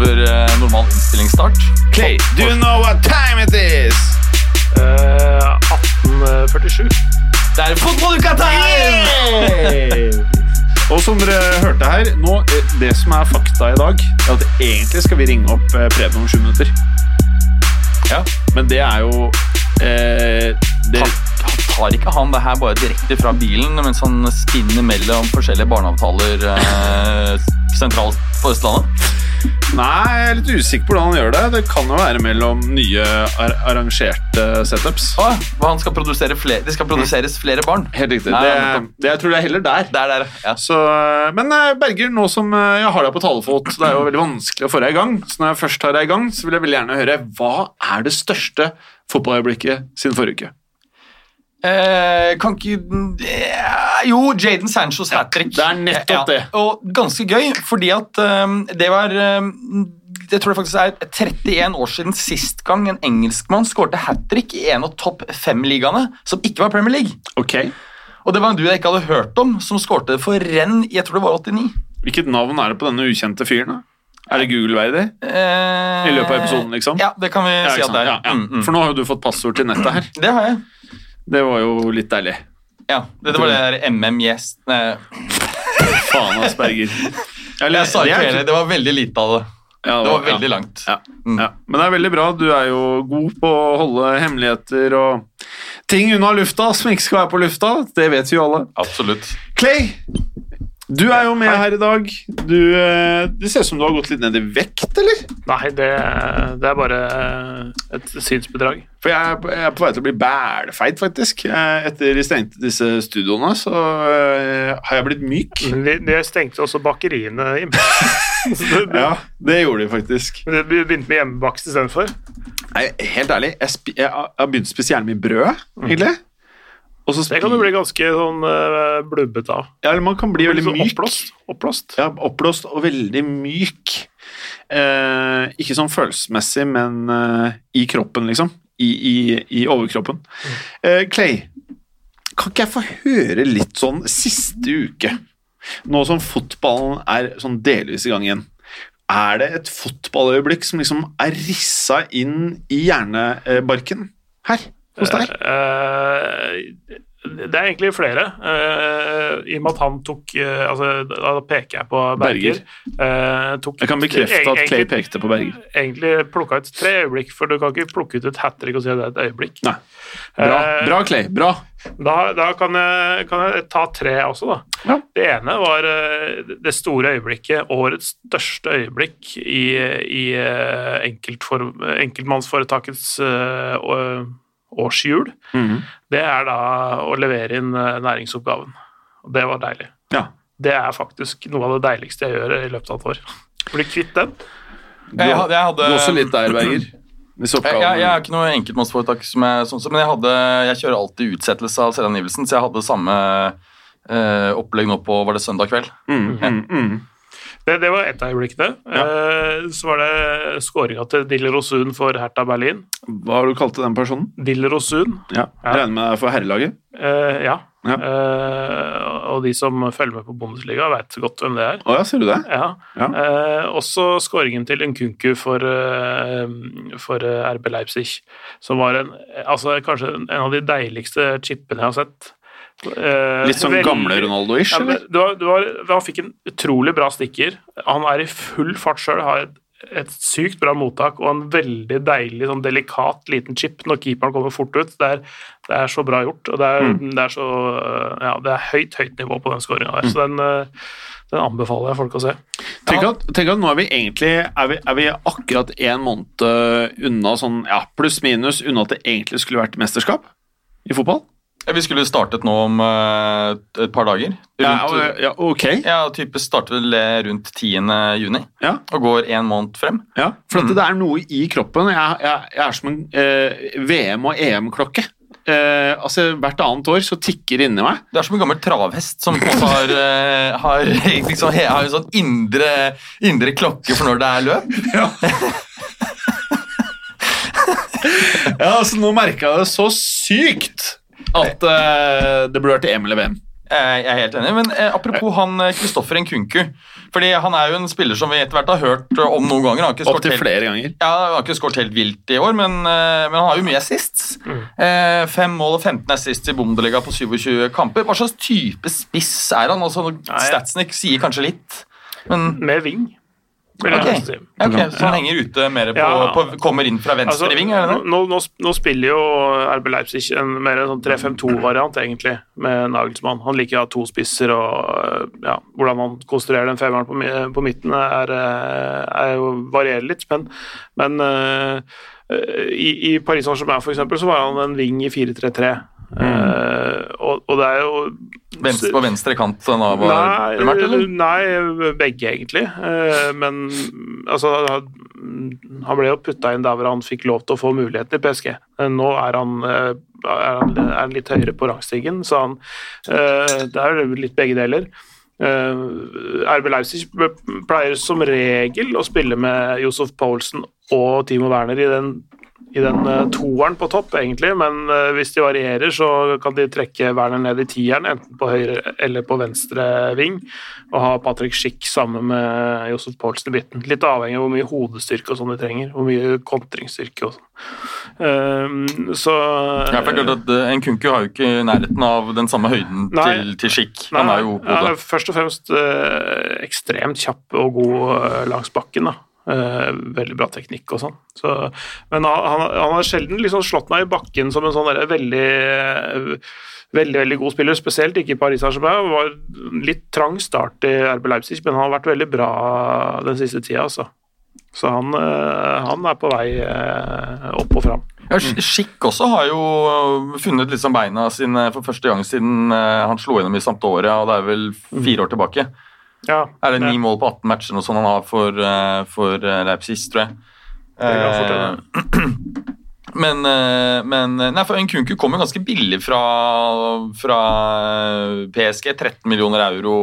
Over eh, normal innstillingsstart. Clay, do you know what time it is? Uh, 1847. Det er fotballuka-time! Og som dere hørte her, nå, eh, det som er fakta i dag, er at egentlig skal vi ringe opp eh, Preben om sju minutter. Ja. Men det er jo eh, det, Ta- Tar ikke han det her bare direkte fra bilen mens han spinner mellom forskjellige barneavtaler eh, sentralt på Østlandet? Nei, jeg er litt usikker på hvordan han gjør det. Det kan jo være mellom nye ar arrangerte setups. Ah, han skal produsere flere, det skal produseres flere barn. Helt riktig. Nei, Det, det, jeg tror det er heller der. Der, der, ja. Så, eh, men eh, Berger, nå som eh, jeg har deg på talefot, det er jo veldig vanskelig å få deg i gang. Så når jeg først har deg i gang, så vil jeg veldig gjerne høre hva er det største fotballøyeblikket siden forrige uke? Eh, kan ikke eh, Jo, Jaden Sanchos hat trick. det er nettopp det. Og ganske gøy, fordi at eh, det var eh, Jeg tror det faktisk er 31 år siden sist gang en engelskmann skårte hat trick i en av topp fem-ligaene som ikke var Premier League. Okay. Og det var en du jeg ikke hadde hørt om, som skårte for renn i jeg tror det var 89. Hvilket navn er det på denne ukjente fyren? da? Er det Google-verdig? Eh, I løpet av episoden, liksom? Ja, det kan vi Ja, si at det er. ja, ja. Mm, mm. For nå har jo du fått passord til nettet her. Det har jeg. Det var jo litt deilig. Ja, det, det var det der MM-gjest Faen, Asperger. Jeg sa ikke det, det var veldig lite av det. Ja, Det var veldig langt. Ja, Mm. ja. Men det er veldig bra. Du er jo god på å holde hemmeligheter og ting unna lufta som ikke skal være på lufta. Det vet vi jo alle. Absolutt. Clay, du er jo med her i dag. Du, eh, det ser ut som du har gått litt ned i vekt, eller? Nei, det, det er bare et synsbedrag. For jeg er, på- jeg er på vei til å bli bælfeit, faktisk. Eh, Etter de stengte disse studioene, så eh, har jeg blitt myk. De, de stengte også bakeriene. Jim. Ja, det gjorde de faktisk. Men Du begynte med hjemmebakst istedenfor. Nei, helt ærlig, jeg, jeg har begynt å spise gjerne mye brød, egentlig. Og så Det kan du bli ganske sånn uh, blubbete av. Ja, eller man kan bli veldig Sånn myk. Oppblåst. oppblåst. Ja, oppblåst og veldig myk. Eh, ikke sånn følelsesmessig, men eh, i kroppen, liksom. I, i, i overkroppen. Eh, Clay, kan ikke jeg få høre litt sånn siste uke? Nå som fotballen er sånn delvis i gang igjen. Er det et fotballøyeblikk som liksom er rissa inn i hjernebarken her hos deg? Uh, det er egentlig flere. Uh, I og med at han tok uh, altså, Da peker jeg på Berger. Eh, tok, Jeg kan bekrefte at Clay pekte på Berger. Egentlig plukka ut tre øyeblikk, for du kan ikke plukke ut et hat trick og si at det er et øyeblikk. Nei. Bra, bra Clay. Bra. Da, da kan, jeg, kan jeg ta tre også, da. Ja. Det ene var det store øyeblikket, årets største øyeblikk i, i enkeltmannsforetakets eh, mm årshjul. Mhm. Det er da å levere inn eh, næringsoppgaven. Og det var deilig. Ja. Det er faktisk noe av det deiligste jeg gjør i løpet av et år. Bli kvitt den. Du, Jeg hadde- jeg hadde- du også litt der, Berger. Jeg, jeg, jeg er ikke noe enkeltmannsforetak, som er sånn, men jeg, hadde, jeg kjører alltid utsettelse av selvangivelsen, så jeg hadde samme eh, opplegg nå på var det søndag kveld. Mm, mm, mm. Det, det var ett av øyeblikkene. Eh, så var det skåringa til Diller Osun for Hertha Berlin. Hva har du kalt den personen? Diller Osun, Ja, Ja. Jeg regner med det er for herrelaget. eh, ja. Ja. Eh, og de som følger med på Bundesliga, veit godt hvem det er. Å ja, ser du det? Ja. Ja. Eh, også skåringen til Nkunku for, eh, for RB Leipzig, som var en, altså, kanskje en av de deiligste chipene jeg har sett. Eh, Litt sånn gamle Ronaldo-ish, Ja, han fikk en utrolig bra stikker. Han er i full fart sjøl, har et, et sykt bra mottak og en veldig deilig, sånn delikat liten chip når keeperen kommer fort ut. Det er, det er så bra gjort, og det er, Mm. det er så Ja, det er høyt, høyt nivå på den skåringa der, Mm. så den, eh, den anbefaler jeg folk å se. Tenk at, tenk at nå er vi egentlig er vi, er vi akkurat en måned unna sånn, ja, pluss-minus unna at det egentlig skulle vært mesterskap i fotball. Vi skulle startet nå om eh, et par dager. Ja, Rundt, ja, ja, ok. ja, type starter rundt 10. juni Ja, og går en måned frem. ja. For Mm. at det er noe i kroppen. Jeg, jeg, jeg er som en eh, VM- og EM-klokke. Eh, altså, hvert annet år så tikker det inni meg. Det er som en gammel travhest som har, eh, har, liksom, har en sånn indre, indre klokke for når det er løp. Ja, altså Nå merka jeg det så sykt at uh, det burde vært EM eller VM. Eh, Jeg er helt enig, men eh, apropos han eh, Kristoffer Nkunku. Fordi han er jo en spiller som vi etter hvert har hørt eh, om noen ganger. Han har ikke skåret Opptil helt, flere ganger. ja, han har ikke skåret helt vilt i år, men, eh, men han har jo mye assists. Mm. fem mål og 15 assists i Bundesliga på 27 kamper. Hva slags type spiss er han? Altså, Statsnik sier kanskje litt, men Med ving. Jeg Ok, Så han henger ute mer på, Ja. på Kommer inn fra venstre Altså, ving? nå, nå, nå spiller jo RB Leipzig en mer en sånn 3-5-2-variant, egentlig, med Nagelsmann. Han liker å ha to spisser, og ja, hvordan han konstruerer den femmeren på, på midten, er, eh, er jo varierer litt. Men, men uh, i, i Paris Saint-Germain eksempel, så var han en ving i 4-3-3. Eh, og, og det er jo Venstre, på venstre kant sånn av primært, Nei, eller? nei, begge egentlig. Eh, Men altså Han ble jo putta inn der hvor han fikk lov til å få muligheten i PSG. Eh, Nå er han, er han, er han litt høyere på rangstigen, så han Det er jo litt begge deler. Uh, RB Leipzig pleier som regel å spille med Josef Poulsen og Timo Werner i den i den eh, toeren på topp, egentlig, men eh, hvis de varierer, så kan de trekke Werner ned i tieren, enten på høyre eller på venstre ving, og ha Patrick Schick sammen med Josef Poulsen i midten. Litt avhengig av hvor mye hodestyrke og sånn de trenger, hvor mye kontringsstyrke og sånn. Eh, så Ja, for klart at En Kunku har jo ikke nærheten av den samme høyden Nei. til, til Schick. Han er jo ja, først og fremst eh, ekstremt kjapp og god eh, langs bakken. da. Eh, veldig bra teknikk og sånn. Så, men han, han, har sjelden liksom slått meg i bakken som en sånn der, veldig eh, Veldig veldig god spiller, spesielt ikke i Paris. Det var Litt trang start i RB Leipzig, men han har vært veldig bra den siste tida. Altså. Så han, eh, han er på vei opp og fram. Ja, Skikk også har jo funnet liksom beina sine for første gang siden han slo gjennom i Sampdoria, og det er vel fire år tilbake. Ja, Er det ni mål på 18 matcher noe sånt han har for, øh, for øh, Leipzig, tror jeg. Det Eh, Men, men Nei, for Nkunku kom jo ganske billig fra, fra PSG. 13 millioner euro.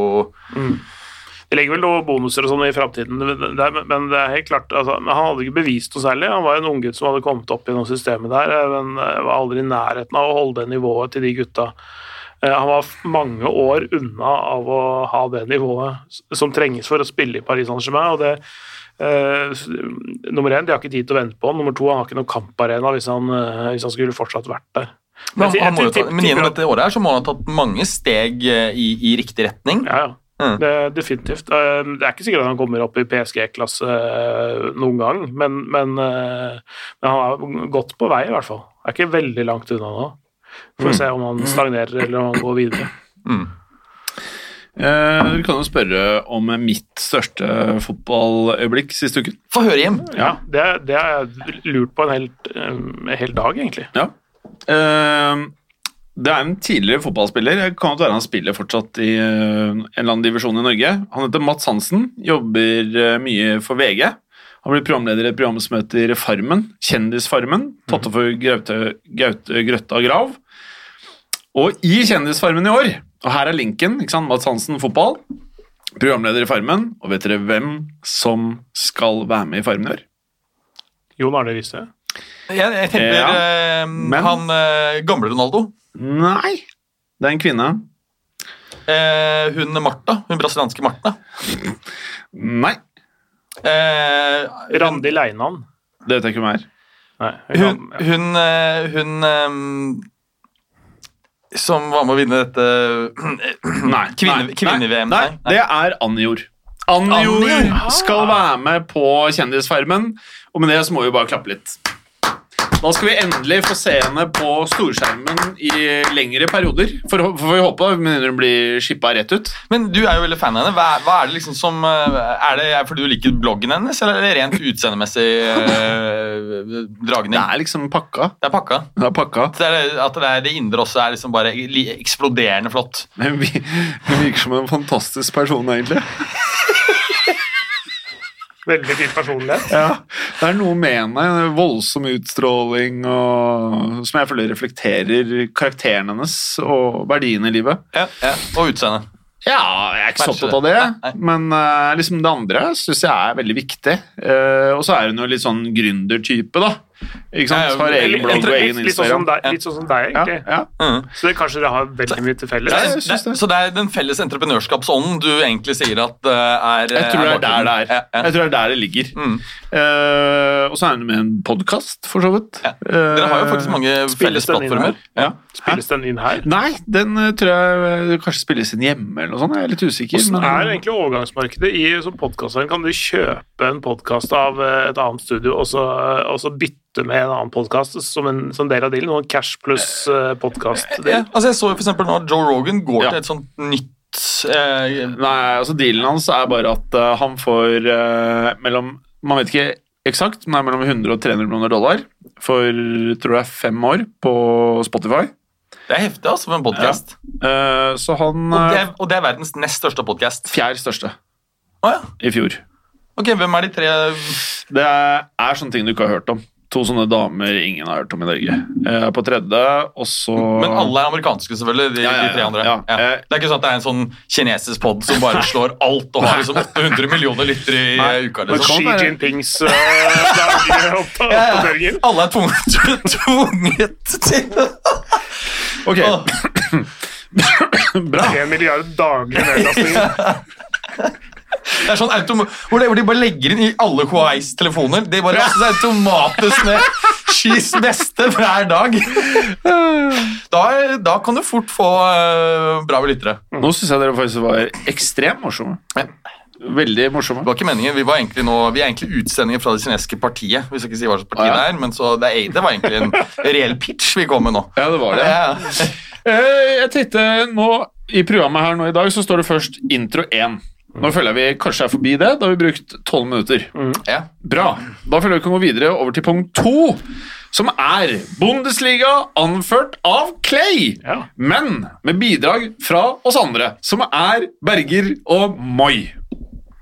Det legger vel noen bonuser og sånn i framtiden, men det er helt klart altså, Han hadde ikke bevist noe særlig. Han var en unggutt som hadde kommet opp i noe systemet der, eh, men eh, var aldri i nærheten av å holde det nivået til de gutta. Eh, Han var mange år unna av å ha det nivået som trenges for å spille i Paris Saint-Germain. og det Uh, Nummer én, de har ikke tid til å vente på han. Nummer to, han har ikke noen kamparena hvis han, uh, hvis han skulle fortsatt vært der. Men, Jeg- han må jeg ta, men gjennom dette året her så må han ha tatt mange steg i, i riktig retning. Ja, ja. Mm. Det, definitivt. Uh, Det er ikke sikkert at han kommer opp i PSG-klasse noen gang, men, men, men han er godt på vei, i hvert fall. Er ikke veldig langt unna nå. Får å se om han stagnerer eller om han går videre. Mm. Eh, du kan jo spørre om mitt største fotballøyeblikk siste uken. Få høre hjem. Ja, det, det har jeg lurt på en helt, eh, en hel dag, egentlig. Ja. Eh, det er en tidligere fotballspiller. Jeg kan jo være han spiller fortsatt i eh, en eller annen divisjon i Norge. Han heter Mats Hansen, jobber eh, mye for VG. Han blir programleder i et program som heter Farmen, Kjendisfarmen, tatt opp for Gaute, Gaute Grøtta Grav. Og i Kjendisfarmen i år, og her er linken, ikke sant, Mats Hansen fotball, programleder i Farmen, og vet dere hvem som skal være med i Farmen i år? Jon Arne Riise. Jeg, jeg tenker Ja, eh, men- han eh, gamle Ronaldo. Nei, det er en kvinne. Eh, hun Martha, hun brasilianske Martha. Nei, Eh, Randi Leinan. det vet jeg ikke hvem er. Nei, hun kan- hun, eh, hun eh, som var med å vinne dette Nei. Kvinne- nei, kvinne-VM, Nei, nei. nei, det er. Anjor Anjor, skal være med på Kjendisfarmen, og med det så må vi bare klappe litt. Da skal vi endelig få se henne på storskjermen i lengre perioder. For, for vi håper hun blir shippa rett ut. Men du er jo veldig fan av henne. Hva, hva er det liksom som eh, Er det fordi du liker bloggen hennes, eller er det rent utseendemessig eh, dragning. Det er liksom pakka. Det er pakka. Det er pakka. Det er, at det, er det indre også er liksom bare eksploderende flott. Men vi, virker som en fantastisk person, egentlig. Veldig fin personlighet. Ja, Det er noe med henne, en voldsom utstråling, og, som jeg føler reflekterer karakteren hennes og verdiene i livet. Ja, Og utseende. Ja, jeg er ikke så opptatt av det. Nei, men uh, liksom det andre syns jeg er veldig viktig. Uh, og så er hun jo litt sånn gründertype, da. Ikke sant? Ja, ja, Har egen blogg og egen sånn som Instagram. deg, litt sånn som deg, egentlig. ja. Mm. Så det kanskje dere har veldig mye til felles. Ja, Det, det. så det er den felles entreprenørskapsånden du egentlig sier at uh, er Jeg tror det er der det er. Ja, ja. Jeg tror det er der det ligger. Mm. Uh, og så er det med en podkast, for så vidt. Ja. Dere har jo faktisk mange felles plattformer. Ja. Spilles den inn her? Nei, den eh, tror jeg eh, kanskje spilles inn hjemme eller noe sånt. Jeg er litt usikker. Hvordan men- er egentlig overgangsmarkedet? I som podkasteren kan du kjøpe en podkast av eh, et annet studio og så, og så bytte med en annen podkast som, en- som del av dealen? Noen cash pluss uh, podkast? Ja, altså jeg så jo for eksempel at Joe Rogan går Ja. til et sånt nytt eh, Nei, altså dealen hans er bare at uh, han får uh, mellom Man vet ikke eksakt, men det er mellom 100 og 300 millioner dollar for tror jeg fem år på Spotify. Det er heftig, altså, for en podkast. Ja. så han Og, det uh, er- og det er verdens nest største podkast. Fjerd største Oh, ja. i fjor. Ok, hvem er de tre Det er, er sånne ting du ikke har hørt om. To sånne damer ingen har hørt om i Norge. Eh, på tredje, og så Men alle er amerikanske, selvfølgelig. De, Ja, ja, de tre andre. ja. Ja. Eh, Det er ikke sånn at det er en sånn kinesisk pod som bare slår alt og har liksom 800 millioner lyttere i Nei. uka. Men Liksom. Men Xi Jinpings uh, daglige opp- Ja, ja. Alle er tvunget, tvunget til Ok, bra. En milliard daglige nedlastninger. Det er sånn hvor, det, de bare legger inn i alle Huawei's telefoner. De bare lastes automatisk ned. Skis beste hver dag. Da, da kan du fort få uh, bra lyttere. Nå syns jeg dere faktisk var ekstremt morsomme. Ja. Veldig morsomme. Det var ikke meningen. Vi, nå, vi er egentlig utsendinger fra det kinesiske partiet. Hvis jeg ikke sier hva slags parti Ah, ja. det er, men så det, er, det var egentlig en reell pitch vi kom med nå. Ja, det var det. Ja. Eh, Jeg tenkte nå I programmet her nå i dag så står det først intro 1. Nå føler jeg vi kanskje er forbi det. Da har vi brukt 12 minutter. Ja. Bra. Da føler jeg vi kan gå videre over til punkt 2, som er Bundesliga anført av Clay, Ja. men med bidrag fra oss andre, som er Berger og Moi.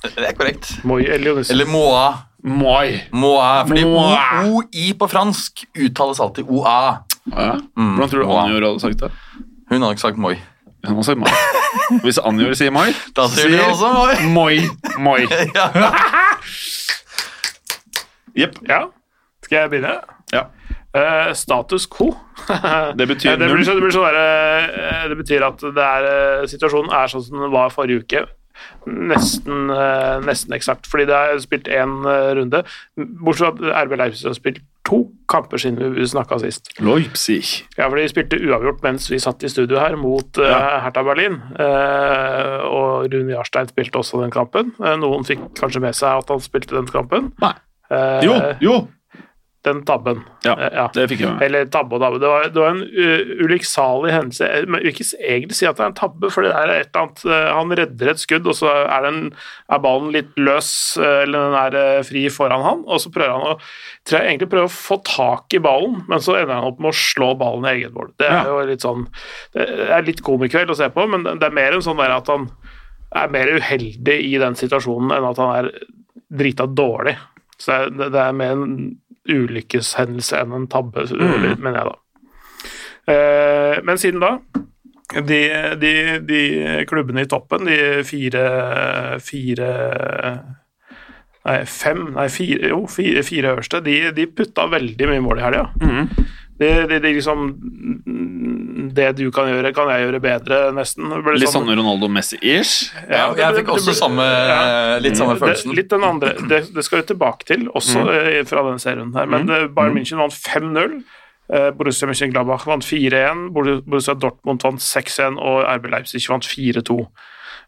Det er korrekt. Moi Elionis. Eller Moa. Moi. Moa, fordi. OI på fransk uttales alltid OA. Ja. Hvordan tror du Anja hadde sagt det? Hun hadde ikke sagt Moi. Hun har Mai. Hvis Anjor sier Moi, Da sier hun også Moi. Moi. Moi. Jepp. Ja. Skal jeg begynne? Ja. Uh, status quo. Det betyr null. det, blir det, det betyr at det er, eh, situasjonen er sånn som den var forrige uke. Nesten, eh, nesten eksakt, fordi det er spilt én runde. Bortsett fra at RB Leipzig har spilt to kamper siden vi snakka sist. Leipzig. Ja, for de spilte uavgjort mens vi satt i studio her mot uh, Ja. Hertha Berlin. Uh, og Rune Jarstein spilte også den kampen. Uh, noen fikk kanskje med seg at han spilte den kampen. Nei. Eh, Jo, jo. Den tabben. Ja, Eh, ja. det fikk jeg med. Eller tabbe og dabbe. Det var, det var en ulykksalig hendelse. Jeg vil ikke egentlig si at det er en tabbe, for det er et eller annet uh, Han redder et skudd, og så er, den, er ballen litt løs, eller den er fri foran han, og så prøver han å tror jeg egentlig prøver å få tak i ballen, men så ender han opp med å slå ballen i eget mål. Det er Ja. jo litt sånn Det er litt komikveld å se på, men det det er mer en sånn der at han er mer uheldig i den situasjonen enn at han er drita dårlig. Så det, det er mer en ulykkeshendelse enn en tabbe, mener jeg da. Eh, men siden da de, de, de klubbene i toppen, de fire, fire Nei, fem Nei, fire, jo, fire, fire øverste, de, de putta veldig mye mål i helga. Mhm. Det, det, det liksom Det du kan gjøre, kan jeg gjøre bedre, nesten. Det Litt sånn- sånn Ronaldo Messi-ish. Ja, det- jeg fikk også ble- samme, ja. litt samme følelsen. Det, litt den andre, det, det skal vi tilbake til, også mm. fra denne serien her. Men mm. Bayern München vant 5-0. eh, Borussia Mönchengladbach vant 4-1. Borussia Dortmund vant 6-1, og RB Leipzig vant 4-2.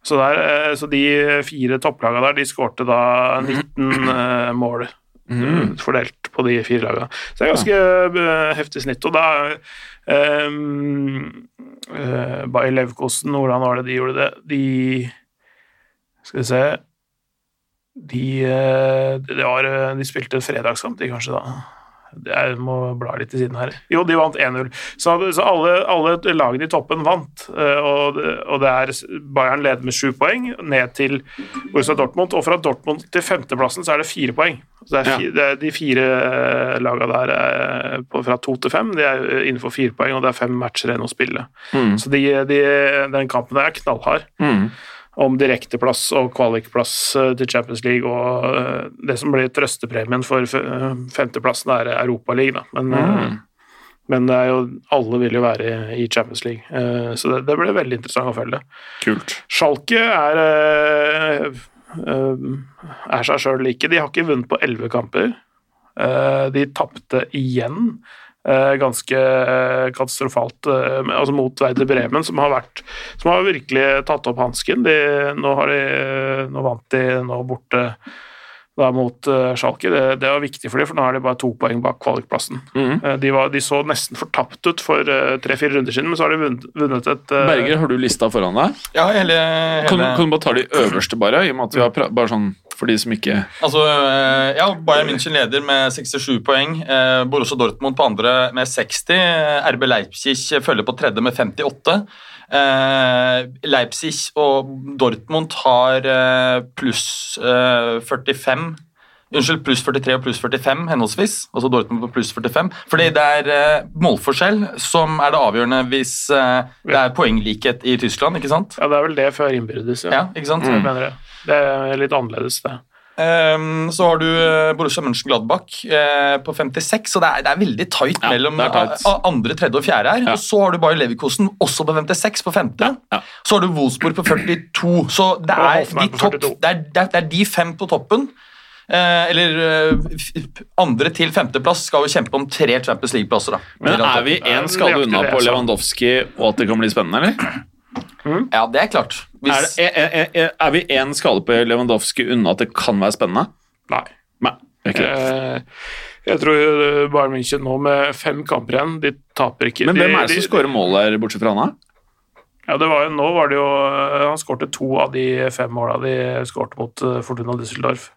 Så, der, eh, så de fire topplagene der, de skårte da 19 eh, mål. Eh, Fordelt på de fire lagene. Så det er ganske ja. heftig snitt. Og da um, Bayer Levkosen, hvordan var det de gjorde det? De Skal vi se De, eh, det var, eh, de spilte fredagskamp, de kanskje, da. Jeg må bla litt til siden her. Jo, de vant 1-0. Så, så alle, alle lagene i toppen vant. eh, Og, og det er Bayern leder med sju poeng, ned til Borussia Dortmund. Og fra Dortmund til femteplassen så er det fire poeng. Så det er, fire, det er de fire eh, lagene der er på, fra to til fem, de er innenfor fire poeng, og det er fem matcher igjen å spille. Mm. Så de, de, den kampen der er knallhard Mm. om direkteplass og kvalikplass eh, til Champions League, og eh, det som blir trøstepremien for eh, femteplassen, er Europaligaen. Men, eh, Mm. men det er jo, alle vil jo være i- Champions League, eh, så det, det blir veldig interessant å følge. Kult. Schalke er, eh, eh, er seg sjøl like. De har ikke vunnet på elleve kamper. Eh, De tapte igjen. eh, Ganske eh, katastrofalt eh, altså mot Werder Bremen, som har, vært, som har virkelig tatt opp hansken. Nå, nå vant de nå borte da mot uh, Schalke. Det, det var viktig for dem, for nå er de bare to poeng bak kvalikplassen. Mm. Uh, De, var, de så nesten fortapt ut for eh, tre-fire runder siden, men så har de vunnet, vunnet et Berger, har du lista foran deg? Ja, hele, Kan, hele kan du bare ta de øverste, bare? I og med at vi har pra bare sånn for de som ikke Altså, ja, Bayern München leder med 67 poeng. Borussia Dortmund på andre med 60. eh, RB Leipzig følger på tredje med 58. Eh, Leipzig og Dortmund har eh, pluss eh, 45 Unnskyld, pluss 43 og pluss 45 henholdsvis. Altså Dortmund på pluss 45. Fordi det er eh, målforskjell som er det avgjørende hvis eh, det er poenglikhet i Tyskland, ikke sant? Ja, det er vel det før innbyrdes, ja. Ja, ikke sant? Jeg mener det. Det er litt annerledes, det. Ehm, så har du eh, Borussia Mönchengladbach eh, på 56, så det er, det er veldig tight Ja, mellom tight. a- a- andre, tredje og fjerde her. Ja. Og så har du Bayer Leverkosen også på 56 på femte. Ja. Så har du Wolfsburg på 42. Så det er, de topp, det, er, det, er, de fem på toppen. Eh, eller eh, andre til femteplass skal jo kjempe om tre Champions League-plasser. Men er vi én skade unna på. Lewandowski, og at det kan bli spennende, eller? Ja, det er klart. Er, Hvis, det- er, er, er, er vi én skade på Lewandowski unna at det kan være spennende? Nei. Nei. er det. Eh, Jeg tror eh, Bayern München nå med fem kamper igjen, de taper ikke. Men hvem er det som skårer mål der, bortsett fra han? Ja, det var jo, nå var det jo eh, Han skårte to av de fem måla de skårte mot Fortuna Düsseldorf.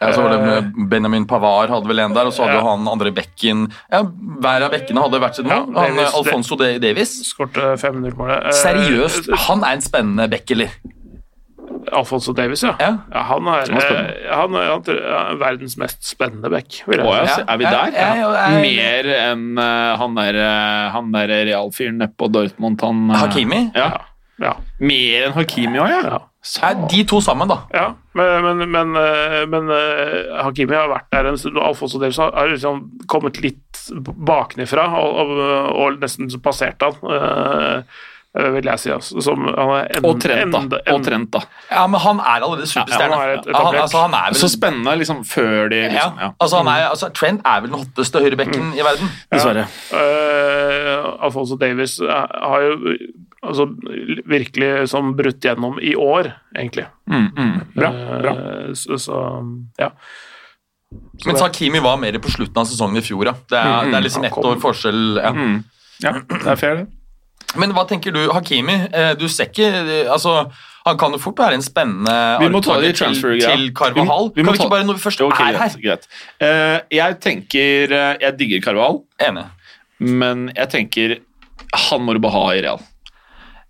Ja, så var det med Benjamin Pavard hadde vel en der, og så hadde Ja. jo han andre bekken ja, Hver av bekkene hadde hvert sitt Ja, mål. han, Davis, eh, Alfonso De Davis. Skårte 5-0-målet. Eh, Seriøst, han er en spennende bekk, eller? Alfonso Davis, ja. Ja. han, er, Han er eh, han, er, han er verdens mest spennende back. vil jeg ja, er vi der? ja, ja, ja. Mer enn eh, han der, eh, han der realfyren nede på Dortmund, han eh, Hakimi? Ja. Ja. Mer enn Hakimi òg, ja. Nei, de to sammen, da. Ja, men, men, men, eh, men eh, Hakimi har vært der en stund, og Alfonso Davis har liksom kommet litt baknifra og, og, og nesten passert han, eh, vil jeg si. Altså, som, han er en, Og Trent, da. enda- Og Trent, da. Ja, Men han er allerede superstjerne. Ja, han er Ja, et han, altså, han er vel Så spennende liksom før de liksom, ja. altså, han er, altså, Trent er vel den hotteste høyrebekken i verden. Dessverre. Uh, Alfonso Davis er- har jo altså, virkelig som brutt gjennom i år, egentlig. Mm, mm. Bra. bra. Eh, Så, så ja. Så Mens Hakimi var mer på slutten av sesongen i fjor. Ja. Det, er, det er liksom ett år forskjell. Ja. Mm. Ja, det er fair, det. Men hva tenker du, Hakimi? Eh, Du ser ikke altså, Han kan jo fort være en spennende Vi må ta det i transfer, til, til Carvahal. Vi vi kan vi ta- ikke bare, når vi først okay, er her greit. Uh, jeg tenker Jeg digger Carvahal, Enig. men jeg tenker han må du bare ha i Real.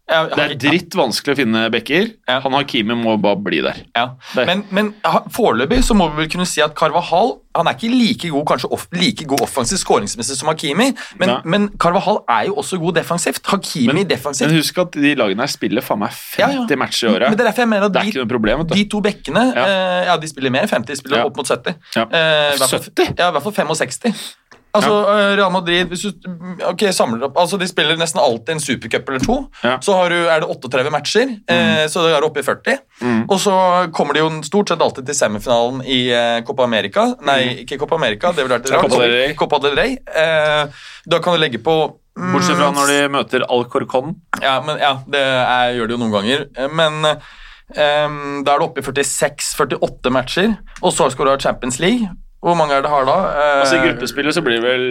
Det er dritt vanskelig å finne backer. Ja. Han Hakimi må bare bli der. Ja. Der. Men, men foreløpig så må vi vel kunne si at Carvahal han er ikke like god kanskje off, like god offensiv skåringsmessig som Hakimi, men, Nei. men Carvahal er jo også god defensivt. Hakimi Men, defensivt. men husk at de lagene her spiller faen meg 50 Ja, matcher i året. Men det er derfor jeg mener at de, problem. de to bekkene Ja. eh, ja, de spiller mer enn 50, de spiller opp mot 70. Ja. Eh, i hvert fall- 70? Ja, i hvert fall 65. Altså, eh, Real Madrid hvis du, ok, samler opp, altså De spiller nesten alltid en supercup eller to. Ja. Så har du, er det 38 matcher, eh, så det er oppe i 40. Mm. Og så kommer de jo stort sett alltid til semifinalen i eh, Copa America. Nei, ikke Copa America, det ville vært rart. Mm. Copa del Rey. Copa del Rey. Eh, da kan du legge på mm, Bortsett fra når de møter Alcorcon. ja, men, ja, det er, gjør de jo noen ganger. Men um, da er det oppe i 46-48 matcher, og så skal du ha Champions League. Hvor mange er det har da? Eh, Altså I gruppespillet så blir det vel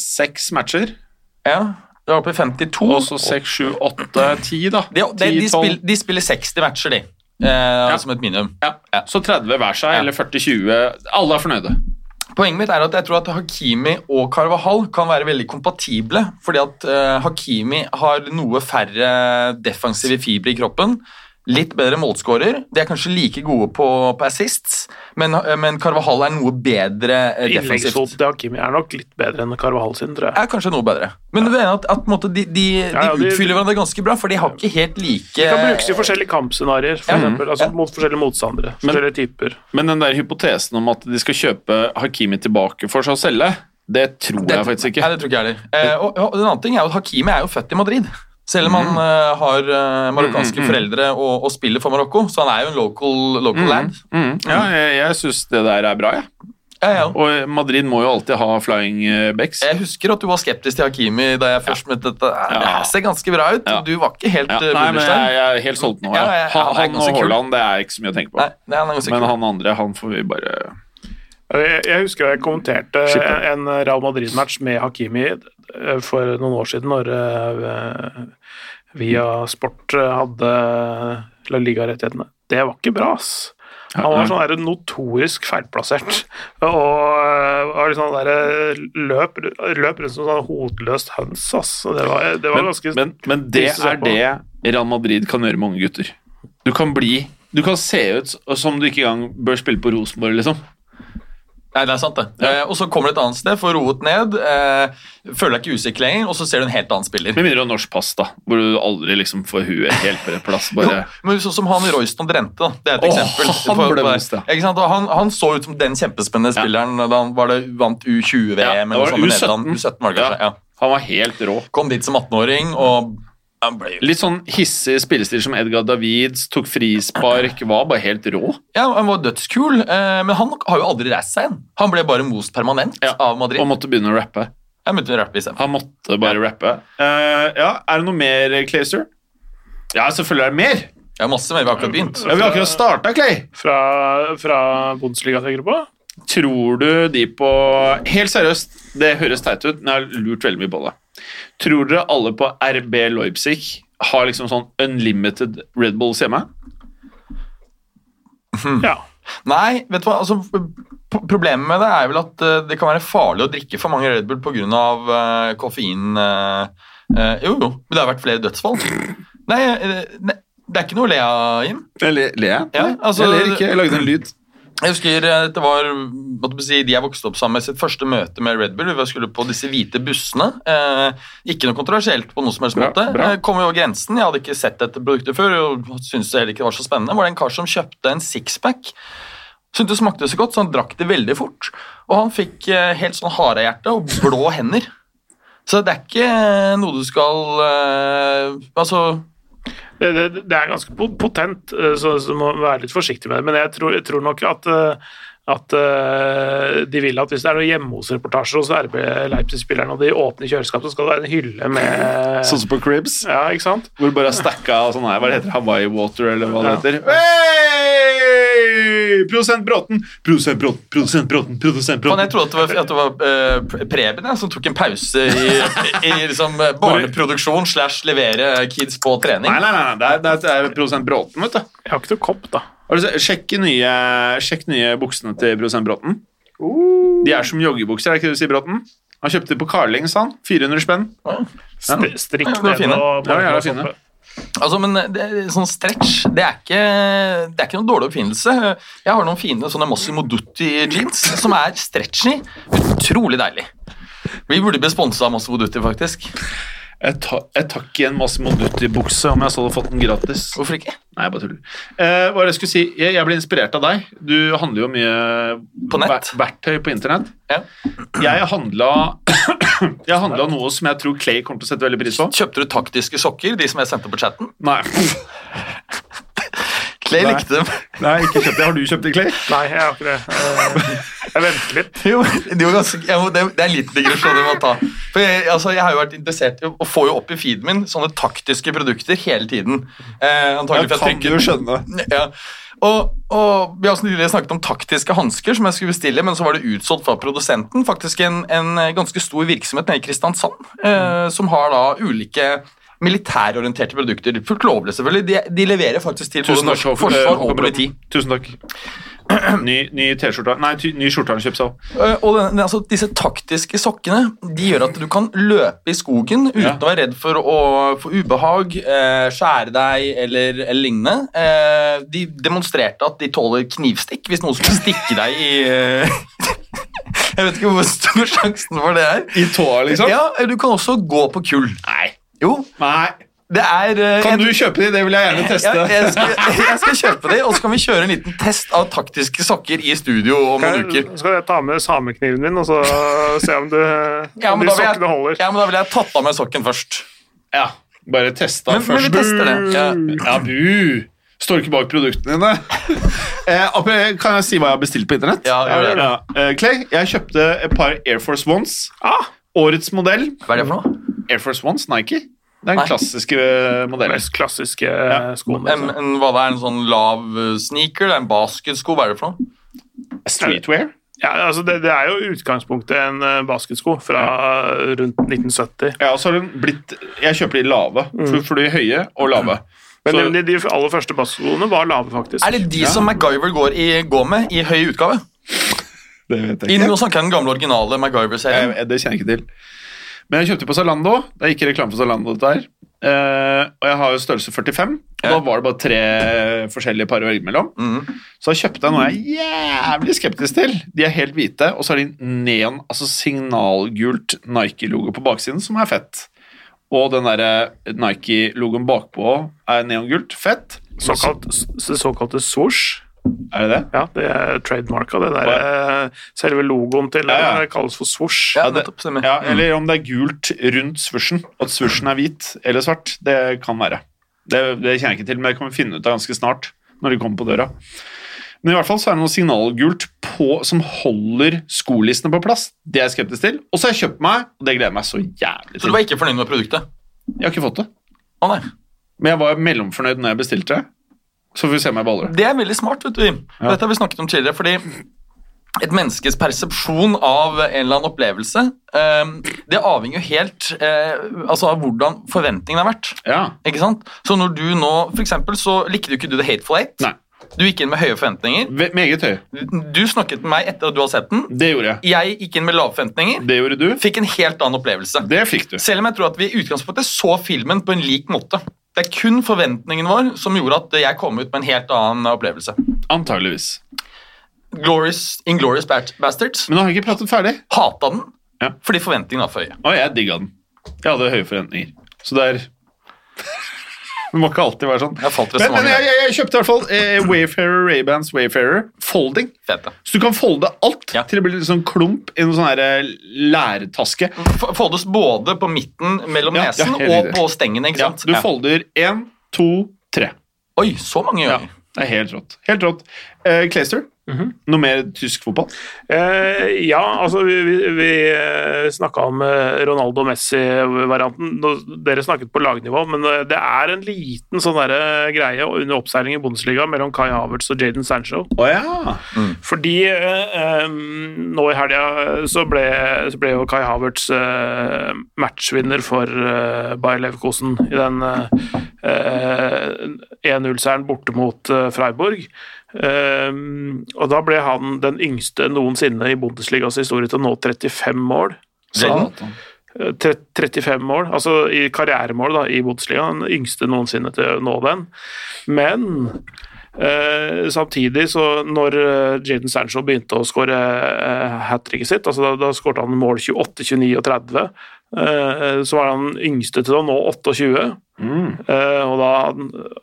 seks matcher. Ja, det er oppe i 52. Og så seks, sju, åtte, ti, da. de, de, de, 10, de, spiller, de spiller 60 matcher, de. Eh, Som et minimum. Ja. Så 30 hver seg, Ja. eller 40-20. Alle er fornøyde. Poenget mitt er at jeg tror at Hakimi og Carvahall kan være veldig kompatible, fordi at eh, Hakimi har noe færre defensive fibre i kroppen. Litt bedre målskårer. De er kanskje like gode på, på assists, men, eh, men Carvahall er noe bedre eh, defensivt. Innleggsfot til Hakimi er nok litt bedre enn Carvahall sin, tror jeg. Er kanskje noe bedre. Men du mener at, at måte, de, de, Ja, ja, de de- utfyller hverandre ganske bra, for de har ikke helt like Det kan brukes i forskjellige kampscenarioer, for Ja. eksempel, altså Ja. mot forskjellige motstandere. Men- Forskjellige typer. Men den der hypotesen om at de skal kjøpe Hakimi tilbake for seg å selge, det tror Det- jeg faktisk ikke. Nei, det tror ikke jeg heller. Eh, og, og en annen ting er jo at Hakimi er jo født i Madrid. Selv om han eh, har uh, marokkanske Mm, mm, mm. foreldre og, og spiller for Marokko, så han er jo en local, local land. Mm, ja, jeg, jeg syns det der er bra, jeg. Ja, ja. Og Madrid må jo alltid ha flying eh, backs. Jeg husker at du var skeptisk til Hakimi da jeg først møtte dette. Det ser ganske bra ut. Ja. Du var ikke helt Ja, nei, men jeg, jeg er helt solgt nå. Ja. Ja, ja, ja, han, han og. Haaland det er ikke så mye å tenke på. Nei, er han Men han andre han får vi bare Jeg, jeg husker jeg kommenterte en Real Madrid-match med Hakimi eh, for noen år siden, når eh, Via Sport eh, hadde La Liga-rettighetene. Det var ikke bra, ass. Han var sånn der notorisk feilplassert. Og var liksom der, løp, løp rundt som sånn hodeløst høns, ass. Det var, det var men, ganske men, men det er det Real Madrid kan gjøre med unge gutter. Du kan bli Du kan se ut som du ikke engang bør spille på Rosenborg, liksom. Nei, det er sant, det. Eh, og så kommer du et annet sted, får roet ned, eh, føler deg ikke usikker lenger, og så ser du en helt annen spiller. Med mindre du har norsk pass, da, hvor du aldri liksom får huet helt på plass. Bare Jo, men sånn som han Royston Drente, da. Det er et Åh, eksempel. han for, ja. Ikke sant? Han, han så ut som den kjempespennende Ja. spilleren da han var det, vant U20-VM Ja, det eller noe sånt U17. Nederland. U17 var det kanskje, ja. Han var helt rå. Kom dit som 18-åring, og Litt sånn hissig spillestil som Edgar Davids, tok frispark, var bare helt rå. Ja, han var dødskul, eh, men han har jo aldri reist seg igjen. Han ble bare most permanent Ja, av Madrid. Og måtte begynne å rappe. Begynte rappe. Han måtte bare rappe. Uh, ja, er det noe mer, Clayster? Ja, selvfølgelig er det mer. Ja, har masse mer, vi har akkurat begynt. Ja, Vi har akkurat starta, Clay. fra, fra Bundesliga, tenker du på? Tror du de på Helt seriøst, det høres teit ut, men jeg har lurt veldig mye på det. Tror dere alle på RB Leipzig har liksom sånn unlimited Red Bulls hjemme? Ja. Nei, vet du hva, altså, problemet med det er vel at eh, det kan være farlig å drikke for mange Red Bull pga. Uh, koffein. uh, uh, jo, jo, men det har vært flere dødsfall. Nei, eh, ne, det er ikke noe å le av, Jim. Le, le? jeg? Ja, altså- jeg ler ikke. Jeg lagde en lyd. Jeg husker eh, det var måtte jeg si, de jeg vokste opp sammen med sitt første møte med Red Bull. Vi skulle på disse hvite bussene. Eh, ikke noe kontroversielt på noe som helst Bra, måte. bra. Eh, kom over grensen. Jeg hadde ikke sett dette produktet før og syntes det heller ikke var så spennende. Det Var det en kar som kjøpte en sixpack. Syntes det smakte så godt, så han drakk det veldig fort. Og han fikk eh, helt sånn harehjerte og blå hender. Så det er ikke noe du skal eh, Altså Det, det, det er ganske potent, eh, så, så du må være litt forsiktig med det. Men jeg tror, jeg tror nok at, eh, at eh, de vil at hvis det er noen hjemme hos-reportasjer hos RB Leipzig-spillerne, og de åpner kjøleskapet, så skal det være en hylle med Sånn som på Cribs, Ja, ikke sant? hvor det bare er stacka sånn her, hva det heter Hawaii Water, eller hva det Ja. heter. Hey! Produsent Bråten! Produsent Bråten, produsent Bråten, produsent Bråten. jeg trodde at det var, at det var uh, Preben ja, som tok en pause i, i liksom, eh, barneproduksjon slash levere kids på trening. Nei, nei, nei, nei, det er, det er, produsent Bråten, vet du. Jeg har ikke noe kopp, da. Har du sett- Sjekk nye, sjekk nye buksene til produsent Bråten. De er som joggebukser, er det ikke det du sier, Bråten? Han kjøpte det på Carling, sa han. 400 spenn. St strikk Ja, nede fine. og Ja, Altså, men det, sånn stretch, det er, ikke, det er ikke noen dårlig oppfinnelse. Jeg har noen fine sånne Massimo Dutti-jeans som er stretchy. Utrolig deilig. Vi burde bli sponsa av Massimo Dutti, faktisk. Jeg, ta, jeg tar ikke en Massimo Dutti-bukse om jeg så hadde fått den gratis. Hvorfor ikke? Nei, jeg bare tuller. Eh, hva er det jeg skulle si? Jeg, jeg ble inspirert av deg. Du handler jo mye På ver- verktøy på internett. Ja. Jeg handla Jeg handla noe som jeg tror Clay kommer til å sette veldig pris på. Kjøpte du taktiske sokker, de som jeg sendte på chatten? Nei, Clay Nei. likte dem. Nei ikke kjøpt det. Har du kjøpt det, Clay? Nei, jeg har ikke det. Eh, Jeg venter litt. Jo, det, var ganske, jeg må, det, det er en liten digresjon jeg må ta. For jeg, altså, jeg har jo vært interessert i å få jo opp i feeden min sånne taktiske produkter hele tiden. Eh, antagelig for jeg trykker- skjønne. Ja. Og, og Vi har også nylig snakket om taktiske hansker som jeg skulle bestille, men så var det utsolgt fra produsenten. Faktisk en, en ganske stor virksomhet nede i Kristiansand eh, som har da ulike militærorienterte produkter. Fullt lovlig, selvfølgelig. De, de leverer faktisk til både Tusen takk. norsk forsvar og politi. Tusen takk. Ny, ny T-skjorte Nei, ny skjorte har han kjøpt seg. Eh, Og den, altså, disse taktiske sokkene de gjør at du kan løpe i skogen uten Ja. å være redd for å få ubehag, eh, skjære deg eller, eller lignende. Eh, de demonstrerte at de tåler knivstikk hvis noen skulle stikke deg i eh, Jeg vet ikke hvor stor sjansen for det er. I tåa, liksom? Ja, Du kan også gå på kull. Nei. Jo, Nei. det er eh, Kan du kjøpe de? Det vil jeg gjerne teste. Ja, jeg, skal, jeg skal kjøpe de, og så kan vi kjøre en liten test av taktiske sokker i studio om noen uker. Skal jeg ta med samekniven min og så se om, du, Ja, om de sokkene jeg, holder? ja, men da vil jeg tatt av meg sokken først. Ja, bare testa Men, men vi tester det. Ja. Ja, bu! Står ikke bak produktene dine. Eh, kan jeg si hva jeg har bestilt på internett? Ja, gjør det. Eh, Clay, jeg kjøpte et par Air Force Ones. Ah, Årets modell. Hva er det for noe? Air Force Ones, Nike. Det er den Nei. klassiske modellen. mest klassiske skoene. En, en, hva det er en sånn lav eh, sneaker? Det er en basketsko? Hva er det for noe? Streetwear. Ja, altså det, det er jo utgangspunktet en eh, basketsko fra rundt 1970. Ja, og så har den blitt Jeg kjøper de lave, for, for de høye og lave. Men Så- de, de aller første basketskoene var lave, faktisk. Er det de som MacGyver går, i, går med i høy utgave? Det vet jeg ikke. jeg om den gamle originale MacGyver-serien. Det kjenner jeg ikke til. Men jeg kjøpte på Zalando. Det er ikke reklame for Zalando, dette her. Uh, og jeg har jo størrelse 45, og Ja. da var det bare tre forskjellige par å velge mellom. Mm. Så da kjøpte jeg noe jeg er jævlig skeptisk til. De er helt hvite, og så har de neon, altså signalgult Nike-logo på baksiden, som er fett. Og den derre Nike-logoen bakpå er neongult. Fett. Såkalt, såkalte swoosh. Er det det? Ja, det er trademarka. Det der, Ja. selve logoen til Ja, ja. det kalles for svosj. Ja. Ja, eller om det er gult rundt svosjen, at svosjen er hvit eller svart. Det kan være. Det, det kjenner jeg ikke til, men det kan vi finne ut av ganske snart. når de kommer på døra. Men i hvert fall så er det noe signalgult på, som holder skolissene på plass. Det er jeg skeptisk til. Og så har jeg kjøpt meg, og det gleder jeg meg så jævlig til. Så du var ikke fornøyd med produktet? Jeg har ikke fått det, Å nei. men jeg var mellomfornøyd når jeg bestilte det. Så får vi se om jeg baller. det. Er veldig smart, vet du, Jim. Ja. Dette har vi snakket om tidligere, fordi et menneskes persepsjon av en eller annen opplevelse, eh, det avhenger jo helt eh, altså av hvordan forventningene har vært. Ja. Ikke sant? Så når du nå, for eksempel, så likte du ikke du The Hateful Eight. Nei. Du gikk inn med høye forventninger. Ve- Meget høy. Du snakket med meg etter at du har sett den. Det gjorde jeg. Jeg gikk inn med lave forventninger. Det gjorde du. Fikk en helt annen opplevelse. Det fikk du. Selv om jeg tror at vi i utgangspunktet så filmen på en lik måte. Det er kun forventningen vår som gjorde at jeg kom ut med en helt annen opplevelse. Antageligvis. Glorious, Inglorious Bastards Men nå har jeg ikke pratet ferdig. hata den Ja. fordi forventningene var for høye. Og jeg digga den. Jeg hadde høye forventninger. Så det er Det må ikke alltid være sånn. Jeg Men, men jeg, jeg, jeg kjøpte i hvert fall eh, Wayfarer, Ray-Bans Wayfarer. Folding. Fete. Så du kan folde alt Ja. til det blir litt sånn klump i en sånn eh, læretaske. Foldes både på midten mellom Ja, nesen ja, og på stengene. ikke Ja, sant? du folder én, to, tre. Oi, så mange ganger. det er helt rått. Helt rått. Eh, Clayster, noe mer tysk fotball? Eh, ja, altså vi, vi, vi snakka om eh, Ronaldo-Messi-varianten. Dere snakket på lagnivå, men eh, det er en liten sånn der greie under oppseiling i Bundesliga mellom Kai Havertz og Jaden Sancho. Oh, ja. Fordi eh, eh, nå i helga så så ble jo Kai Havertz eh, matchvinner for eh, Bayer Leverkosen i den eh, 1-0-seieren borte mot eh, Freiburg. Eh, og da ble han den yngste noensinne i Bundesligas historie til å nå 35 mål. Så, Satan. eh, 35 mål, altså i karrieremål da, i Bundesliga, den yngste noensinne til å nå den. Men eh, samtidig, så når eh, Jadon Sancho begynte å skåre uh, hat tricket sitt, altså da, da skåret han mål 28, 29 og 30, eh, så var han yngste til å nå 28. Mm. Uh, og da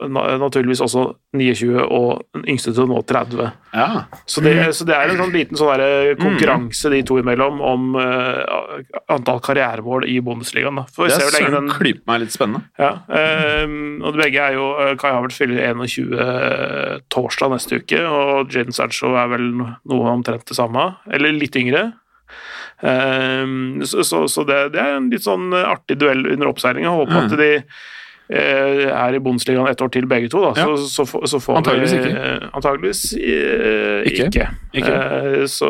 na- naturligvis også 29 og den yngste til nå 30. Ja. Så det, så det er en sånn liten sånn der konkurranse de to imellom om uh, antall karrieremål i Bundesligaen. Det er søren den klype meg litt spennende. ja, Uh, og begge er jo Kai Havertz fyller 21 eh, torsdag neste uke, og Jaden Sancho er vel noe omtrent det samme, eller litt yngre. Så så, så det, det er en litt sånn artig duell under oppseilinga. Håper Mm. at de er i Bundesligaen et år til, begge to. Da. Ja. Så, så, får- så får Antageligvis vi ikke. eh, Antageligvis eh, Ikke. ikke. Ikke. Eh, så,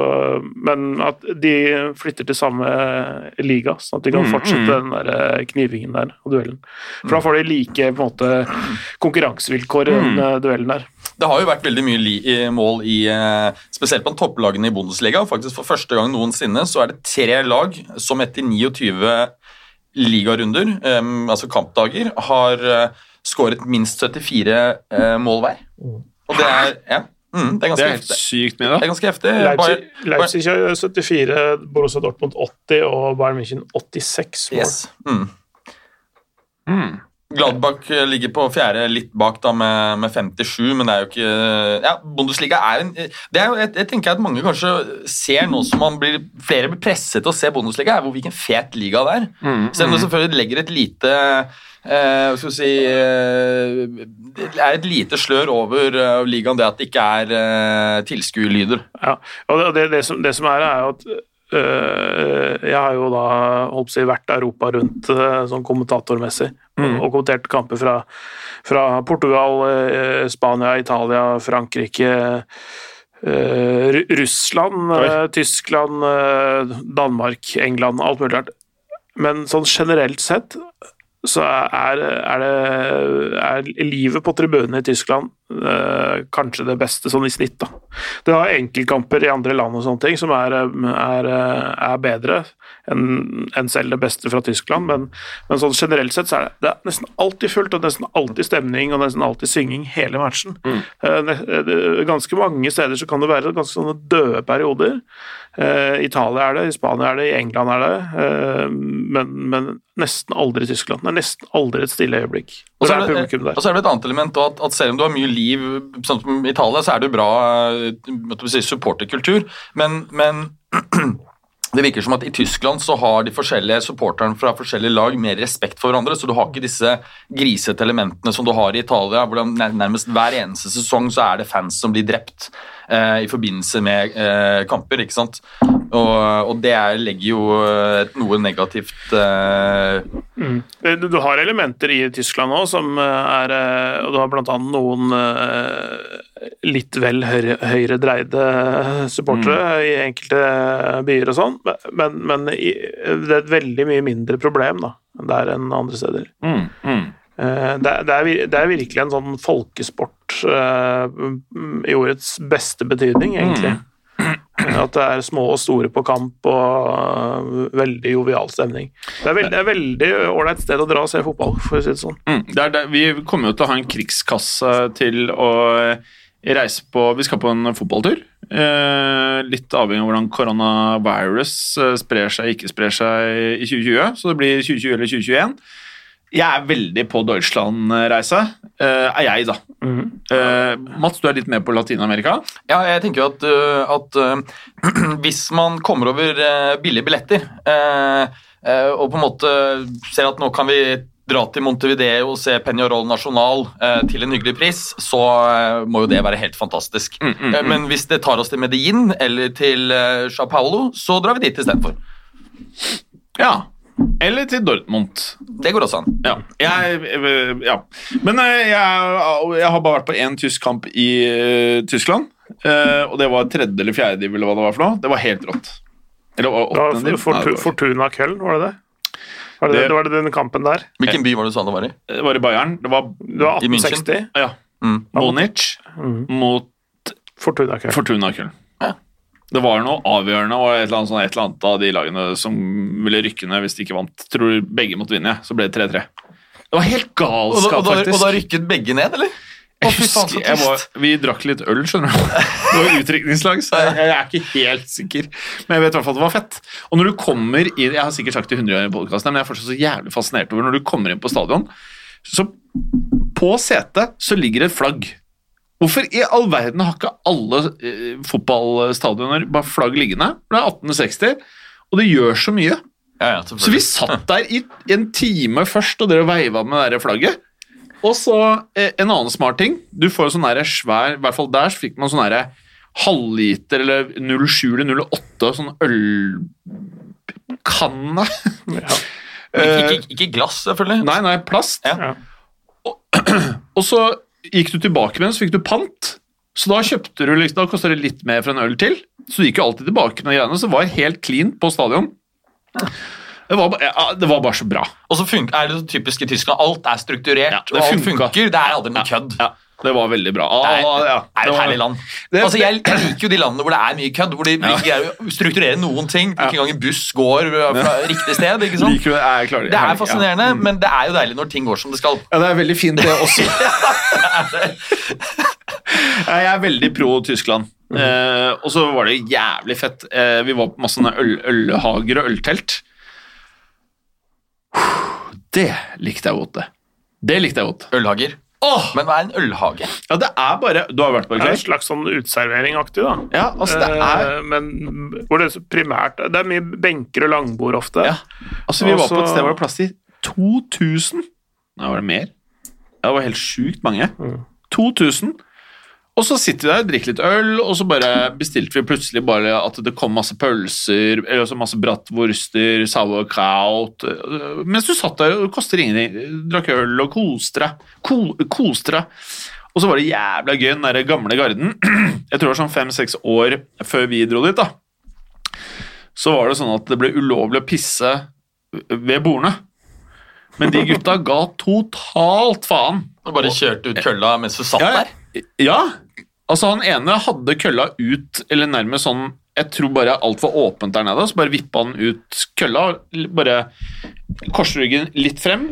men at de flytter til samme liga, sånn at de kan Mm, fortsette mm. den der eh, knivingen der og duellen. For da får de like på en måte konkurransevilkår i den Mm. eh, duellen der. Det har jo vært veldig mye li i mål i eh, Spesielt på topplagene i Bundesliga. Faktisk For første gang noensinne så er det tre lag som etter 29 ligarunder, eh, altså kampdager, har eh, skåret minst 74 eh, mål hver. Og det er, ja, mm, det er Det er helt heftig. sykt mye, Det da. er ganske heftig. Leipzig, Bayern- Leipzig har 74, Borussia Dortmund 80 og Bayern München 86 mål. Yes. Mm. Mm. Gladbach eh, ligger på fjerde, litt bak da med, med 57, men det er jo ikke Ja, Bundesliga er en det er jo, jeg, jeg tenker at mange kanskje ser nå som man blir flere blir presset til å se Bundesliga, er hvor hvilken fet liga det er. Mm. Selv om det selvfølgelig legger et lite eh, hva skal vi si eh, Det er et lite slør over uh, ligaen, det at det ikke er eh, tilskuerlyder. Ja, og det, det, det, som, det som er, er at jeg har jo da holdt på å vært Europa rundt sånn kommentatormessig Mm. og kommentert kamper fra, fra Portugal, øh, Spania, Italia, Frankrike, Russland, Oi. Tyskland, Danmark, England, alt mulig rart. Men sånn generelt sett så er, er, det, er livet på tribunene i Tyskland kanskje det beste sånn i snitt. da. Det har enkeltkamper i andre land og sånne ting som er, er, er bedre enn en selv det beste fra Tyskland, men, men sånn generelt sett så er det, det er nesten alltid fullt, og nesten alltid stemning og nesten alltid synging hele matchen. Mm. Ganske mange steder så kan det være ganske sånne døde perioder. Eh, I Italia er det, i Spania er det, i England er det, eh, men, men nesten aldri i Tyskland. Det er nesten aldri et stille øyeblikk. Og så er det, er der. og så er det et annet element at, at selv om du har mye liv sånn som i Italia, så er det bra eh, si, supporterkultur, men, men det virker som at i Tyskland så har de forskjellige supporterne fra forskjellige lag mer respekt for hverandre, så du har ikke disse grisete elementene som du har i Italia, hvor nærmest hver eneste sesong så er det fans som blir drept i forbindelse med eh, kamper, ikke sant? Og, og det er, legger jo et noe negativt eh, Eh, Du, har elementer i Tyskland nå som eh, er eh, Og du har annet noen eh, litt vel høyre, dreide supportere i enkelte byer og sånn, men, men det er et veldig mye mindre problem da, der enn andre steder. Mm. Mm. Eh, Det er, det, er, virkelig en sånn folkesport eh, i ordets beste betydning, egentlig. At det er små og store på kamp og eh, veldig jovial stemning. Det er veldig, det er veldig ålreit sted å dra og se fotball, for å si det sånn. Mm. Det det. Vi kommer jo til å ha en krigskasse til å reise på Vi skal på en fotballtur. Litt avhengig av hvordan coronavirus eh, sprer seg ikke sprer seg i 2020. Så det blir 2020 eller 2021. Jeg er veldig på Deutschland-reise. Eh, er jeg, da. Eh, Mats, du er litt med på Latin-Amerika. Ja, jeg tenker jo at, øh, at hvis man kommer over billige billetter og på en måte ser at nå kan vi dra til Montevideo og se Peñarol National øh, til en hyggelig pris, så øh, må jo det være helt fantastisk. Eh, Men hvis det tar oss til Medellin eller til øh, Sao Paulo, så drar vi dit istedenfor. Ja. Eller til Dortmund. Det går også an. Ja. Jeg, eh, ja. Men eh, jeg, jeg har bare vært på én tysk kamp i eh, Tyskland. eh, og det var tredje eller fjerde div, eller hva det var for noe. Det var helt rått. Eller Det var åttende div? Fortuna Köln, var det det? Var det, Det- det var det den kampen der? Hvilken by var det du sa det var i? Det var i Bayern. Det var Det var I München? 1860. ja, Mm. Munich mot Fortuna Köln. Fortuna Köln. Ja. Det var noe avgjørende og et eller, annet, sånn, et eller annet av de lagene som ville rykke ned hvis de ikke vant. Tror begge måtte vinne, så ble det 3-3. Det var helt Og da, galskap, og, da, faktisk. og da rykket begge ned, eller? Jeg husker, jeg var, vi drakk litt øl, skjønner du. Det var utdrikningslag, så jeg, jeg er ikke helt sikker. Men jeg vet i hvert fall at det var fett. Og når du kommer inn Jeg har sikkert sagt det 100 ganger i podkasten, men jeg er fortsatt så jævlig fascinert over når du kommer inn på stadion, så på setet så ligger det et flagg. Hvorfor i all verden har ikke alle eh, fotballstadioner bare flagg liggende? Det er 1860, og det gjør så mye. Ja, ja, Så vi satt der i en time først og dere veiva med det flagget. Og så eh, en annen smart ting. Du får jo sånn svær I hvert fall der så fikk man sånn halvliter eller 07 eller 08 sånn ølkanne. Ja. Ikke, ikke, ikke glass, selvfølgelig. Nei, nei, plast. Ja. Og så gikk du tilbake med den, så fikk du pant. Så da kjøpte du liksom, da kosta det litt mer for en øl til. Så du gikk jo alltid tilbake med greiene, så det var helt clean på stadion. Det var, ja, det var bare så bra. Og så funker, er det så typisk i Tyskland. Alt er strukturert, Ja, og alt funker. Det er aldri noe kødd. ja. Det var veldig bra. Det er, Ah, ja. er et herlig land. Altså, jeg, jeg liker jo de landene hvor det er mye kødd, hvor de ikke greier å strukturere noen ting. Ikke engang en buss går fra riktig sted. ikke sant? Liker? Jeg klarer Det er fascinerende, Ja. Mm. men det er jo deilig når ting går som det skal. Ja, det er veldig fint, det også. Ja, jeg er veldig pro Tyskland. Eh, og så var det jævlig fett. Eh, vi var på masse øl, ølhager og øltelt. Det likte jeg godt, det. Det likte jeg godt. Ølhager. Men hva er en ølhage? Ja, det er bare Du har vært på Det det, er en slags sånn uteserveringaktig, da. Ja, altså, det er Eh, Men hvor det er primært Det er mye benker og langbord ofte. Ja. Altså, vi var på et sted hvor det var plass til 2000 Nei, var det mer? Ja, det var helt sjukt mange. 2000. Og så sitter vi der, drikker litt øl, og så bare bestilte vi plutselig bare at det kom masse pølser, eller også masse bratwurster, sauerkraut Mens du satt der og koster ingenting, drakk øl og koste deg. Koste deg. Og så var det jævla gøy, den der gamle garden. Jeg tror det var sånn fem-seks år før vi dro dit, da. Så var det sånn at det ble ulovlig å pisse ved bordene. Men de gutta ga totalt faen. Og bare kjørte ut kølla mens du satt Ja, der? ja. Altså, han ene hadde kølla ut, eller nærmest sånn Jeg tror bare alt var åpent der nede, så bare vippa han ut kølla. Bare korsryggen litt frem,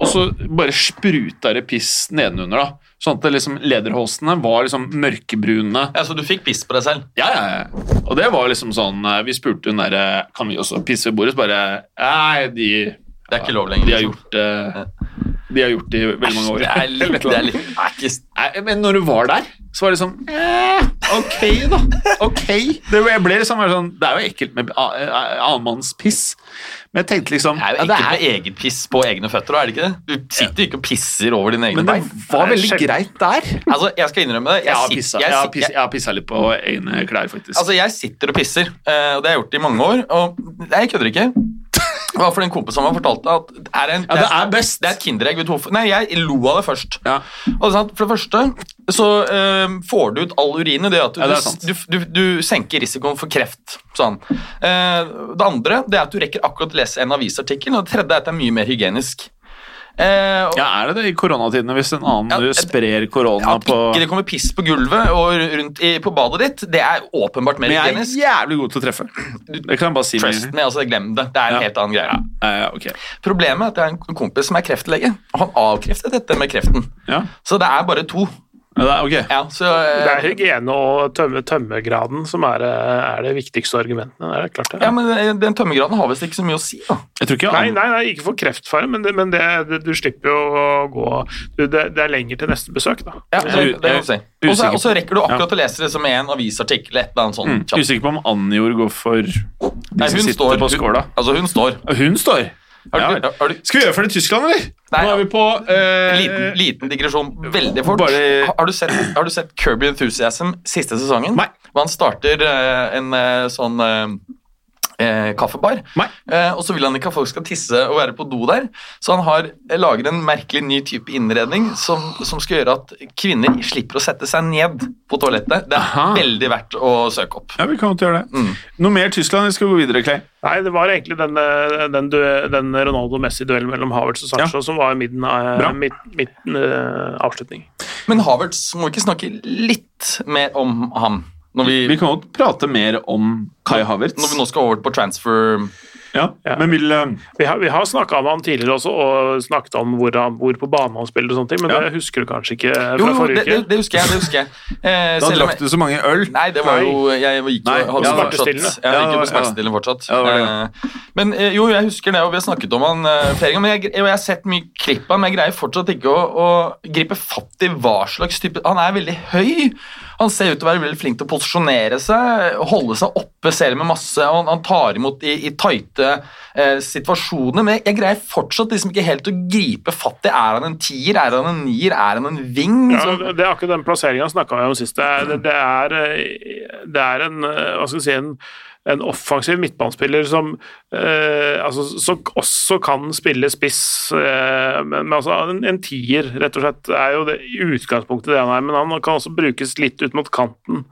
og så bare spruta det piss nedenunder. da Sånn at liksom, lederholsene var liksom mørkebrune. Ja, Så du fikk piss på deg selv? Ja, ja, ja. Og det var liksom sånn eh, Vi spurte hun derre Kan vi også pisse ved bordet? Så bare Nei, de Det er ikke lov lenger. De har liksom. gjort det De har gjort i veldig mange år. Det er litt, det er litt det er ikke, Nei, men når du var der, så var det sånn eh, Ok, da. Ok. Det, jeg ble liksom sånn Det er jo ekkelt med a- annenmannspiss, men jeg tenkte liksom Det er jo ja, ekkelt med egen piss på egne føtter, er det ikke det? Du sitter jo ikke og pisser over dine egne Men det bein. var er veldig greit der. Altså, Jeg skal innrømme det. Jeg jeg har pissa, litt på egne klær, faktisk. Altså, jeg sitter og pisser, eh, og det har jeg gjort i mange år. Og jeg kødder ikke. Det var den kompisen meg fortalte at det er, en, ja, det er best. det er et kinderegg. Nei, jeg lo av det først. Ja. Og det For det første så uh, får du ut all urinet. Det, at du, Ja, det du, du, du senker risikoen for kreft. Sånn. Uh, det andre det er at du rekker akkurat å lese en avisartikkel. Og det tredje er at det er mye mer hygienisk. Eh, og- Ja, er det det i koronatidene, hvis en annen Ja, sprer korona At på ikke det kommer piss på gulvet og rundt i, på badet ditt, det er åpenbart mer Men jeg er hygienisk. jævlig god til å treffe. Det kan jeg bare si. Trust me, altså glem det. Det er en Ja. helt annen greie. Ja, ja, ok. Problemet er at jeg har en kompis som er kreftlege, og han avkreftet dette med kreften. Ja, Så det er bare to. Ja det er, ok. Ja, så, eh, Det er hygiene og tømme, tømmegraden som er, eh, er det viktigste argumentene. Det er klart det. ja, men eh, Den tømmegraden har visst ikke så mye å si. da. Jeg tror ikke Nei, nei, nei, ikke for kreftfare, men, det, men det, det, du slipper jo å gå du, det, det er lenger til neste besøk, da. Ja, så, det kan du si. Og så- rekker du akkurat Ja. å lese liksom en avisartikkel et eller annet sånt. Mm. Usikker på om Anjor går for de Nei, som sitter står, på skåla. Hun, altså, hun står. Hun står. Har du, Ja. har du, Skal vi gjøre i Tyskland, eller? Nei, Nå er vi på eh, liten, liten digresjon, veldig fort. Bare- Har, har, du sett, har du sett Kirby Enthusiasm siste sesongen? Nei. Hvor han starter eh, en eh, sånn eh, kaffebar. Eh, og så vil han ikke at folk skal tisse og være på do der, så han har, eh, lager en merkelig ny type innredning som, som skal gjøre at kvinner slipper å sette seg ned på toalettet. Det er Aha. veldig verdt å søke opp. Ja, vi kan godt gjøre det. Mm. Noe mer Tyskland? Vi skal gå videre, Clay. Nei, det var egentlig den, eh, den, den Ronaldo-Messi-duellen mellom Havertz og Sancho som var midten av Bra. midt, midten, eh, avslutning. Men Havertz må vi ikke snakke litt mer om ham når vi, Vi kan godt prate mer om Kai Havertz. når vi nå skal over på transfer Ja, Ja. Men vil eh, Vi har, vi har snakka om han tidligere også, og snakket om hvor, han, hvor på banen han spiller og sånne ting, men Ja. det husker du kanskje ikke fra Jo, jo, forrige det, det, uke? det husker jeg. det husker jeg. Eh, Da drakk du så mange øl. Nei, det var jo Jeg gikk jo hadde ja, smertestillende. Jeg gikk jo på smertestillende fortsatt. Ja, det det, Eh, Men eh, jo, jeg husker det, og vi har snakket om han eh, flere ganger. Men jeg, jeg har sett mye klipp av han, men jeg greier fortsatt ikke å, å gripe fatt i hva slags type Han er veldig høy. Han ser ut til å være veldig flink til å posisjonere seg, holde seg oppe selv med masse. Han, han tar imot i, i tighte eh, situasjoner, men jeg, jeg greier fortsatt liksom ikke helt å gripe fatt i Er han en tier, er han en nier, er han en ving? Ja, det er akkurat den plasseringa snakka vi om sist. Det er, det, det, er, eh, det er en eh, Hva skal vi si en, en offensiv midtbanespiller som eh, altså, som også kan spille spiss, eh, men, men altså en, en tier, rett og slett, er jo det utgangspunktet det han er. Men han kan også brukes litt ut mot kanten.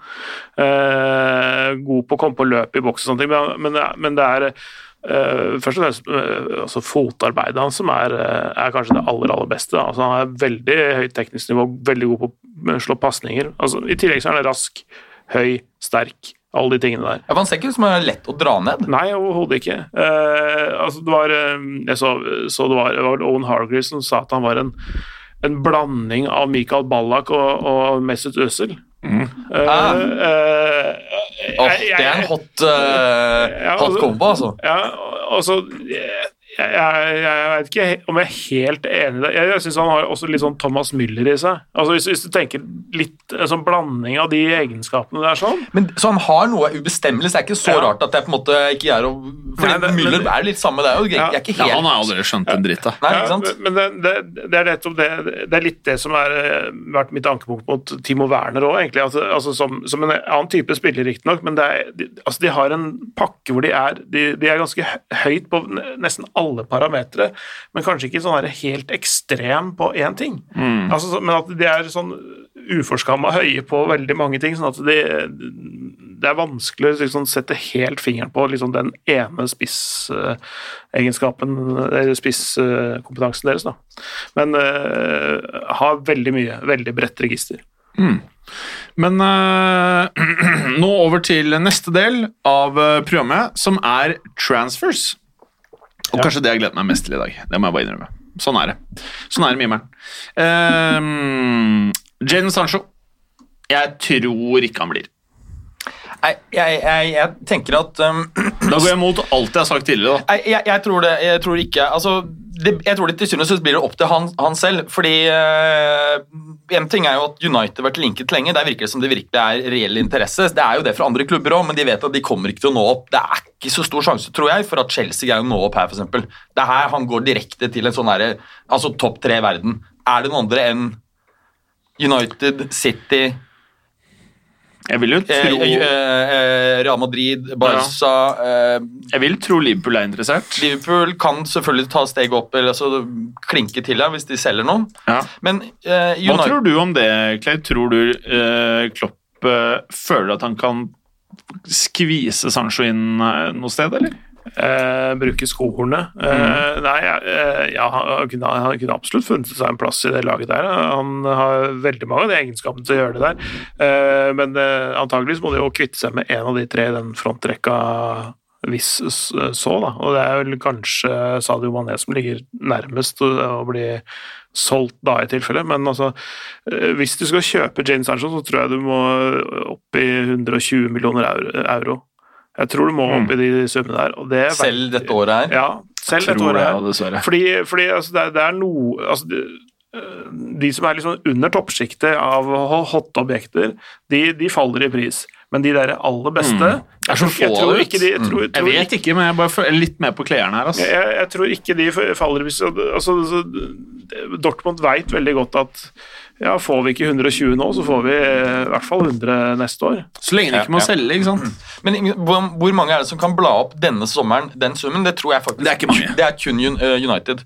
Eh, god på å komme på løp i boks og sånne ting, men, men, men det er eh, først og fremst eh, altså fotarbeidet hans som er, eh, er kanskje det aller, aller beste. Altså, han er veldig høyt teknisk nivå, veldig god på å slå pasninger. Altså, I tillegg så er han rask, høy, sterk, alle de tingene der. Ja, for Han ser ikke ut som er lett å dra ned. Nei, overhodet ikke. Eh, altså, det var, eh, jeg så, så det var, det var Owen Hargreaves som sa at han var en, en blanding av Michael Ballack og, og Mesut Özil. Ah. eh, Åh, jeg- jeg- det er en hot, Ja, hot kombo, altså. Ja, altså jeg, jeg, jeg, ikke om jeg er helt enig i det. Jeg, jeg syns han har også litt sånn Thomas Müller i seg. Altså Hvis, hvis du tenker litt en sånn blanding av de egenskapene der sånn Men, så han har noe ubestemmelig, så det er ikke så Ja. rart at jeg på en måte ikke er å Fordi Nei, Müller men- er litt samme, det er jo jeg, Ja. jeg er ikke Ja, han har aldri skjønt en dritt av. Nei, ikke sant? Men det, det, det er nettopp det Det er litt det som har vært mitt ankepunkt mot Timo Werner òg, egentlig. Altså, altså som, som en annen type spiller, riktignok, men det er, de, altså de har en pakke hvor de er De, de er ganske høyt på nesten alle parametere, men kanskje ikke sånn helt ekstrem på én ting. Altså, men at de er sånn uforskamma høye på veldig mange ting, sånn at de, det er vanskelig å liksom, sette helt fingeren på liksom, den ene spissegenskapen, eller spisskompetansen deres. Da. Men uh, har veldig mye, veldig bredt register. Men uh, nå over til neste del av eh, programmet, som er transfers. Og kanskje det jeg gleder meg mest til i dag. Det må jeg bare innrømme. Sånn er det. Sånn er det mimeren. Um, Jaden Sancho. Jeg tror ikke han blir. Nei, jeg, jeg, jeg tenker at um, Da går jeg mot alt jeg har sagt tidligere. da. Jeg, jeg tror det. Jeg tror ikke altså, det, Jeg tror det til syvende og sist blir det opp til han, han selv. Fordi eh, En ting er jo at United har vært linket lenge. Der virker det som det virkelig er reell interesse. Det er jo det fra andre klubber òg, men de vet at de kommer ikke til å nå opp. Det er ikke så stor sjanse, tror jeg, for at Chelsea greier å nå opp her, f.eks. Det er her han går direkte til en sånn herre Altså topp tre i verden. Er det noen andre enn United, City Jeg vil jo eh, tro, eh, eh, Real Madrid, Barca eh, jeg vil tro Liverpool er interessert. Liverpool kan selvfølgelig ta steget opp eller altså, klinke til her hvis de selger noen. Ja. Men eh, Hva tror du om det, Clay? Tror du Klopp føler at han kan skvise Sancho inn noe sted, eller? Eh, bruke skohornet. Eh, nei, eh, ja, han, kunne, han kunne absolutt funnet seg en plass i det laget der. Han har veldig mange av de egenskapene til å gjøre det der. Eh, men eh, antageligvis må de jo kvitte seg med en av de tre i den frontrekka hvis så, da. Og det er vel kanskje Sadio Mané som ligger nærmest å, bli solgt da, i tilfelle. Men altså, eh, hvis du skal kjøpe Jane Sancho, så tror jeg du må opp i 120 millioner euro. Jeg tror du må opp i de summene der. Og det selv dette året her Ja, selv dette Tror året. jeg, her. dessverre. Fordi, fordi altså, det, er, det er noe altså, det, øh, De som er liksom under toppsjiktet av hotte objekter, de, de faller i pris. Men de der aller beste Det er så jeg få tror av det, ikke de, jeg tror, Jeg tror vet ikke, men jeg bare føler litt med på klærne her. Altså. jeg, jeg tror ikke de faller i pris. Altså, Dortmund veit veldig godt at ja, får vi ikke 120 nå, så får vi eh, i hvert fall 100 neste år. Så lenge de ikke må Ja, ja. selge, ikke sant. Men hvor, mange er det som kan bla opp denne sommeren den summen? Det tror jeg faktisk Det er ikke mange. Det er kun eh, United.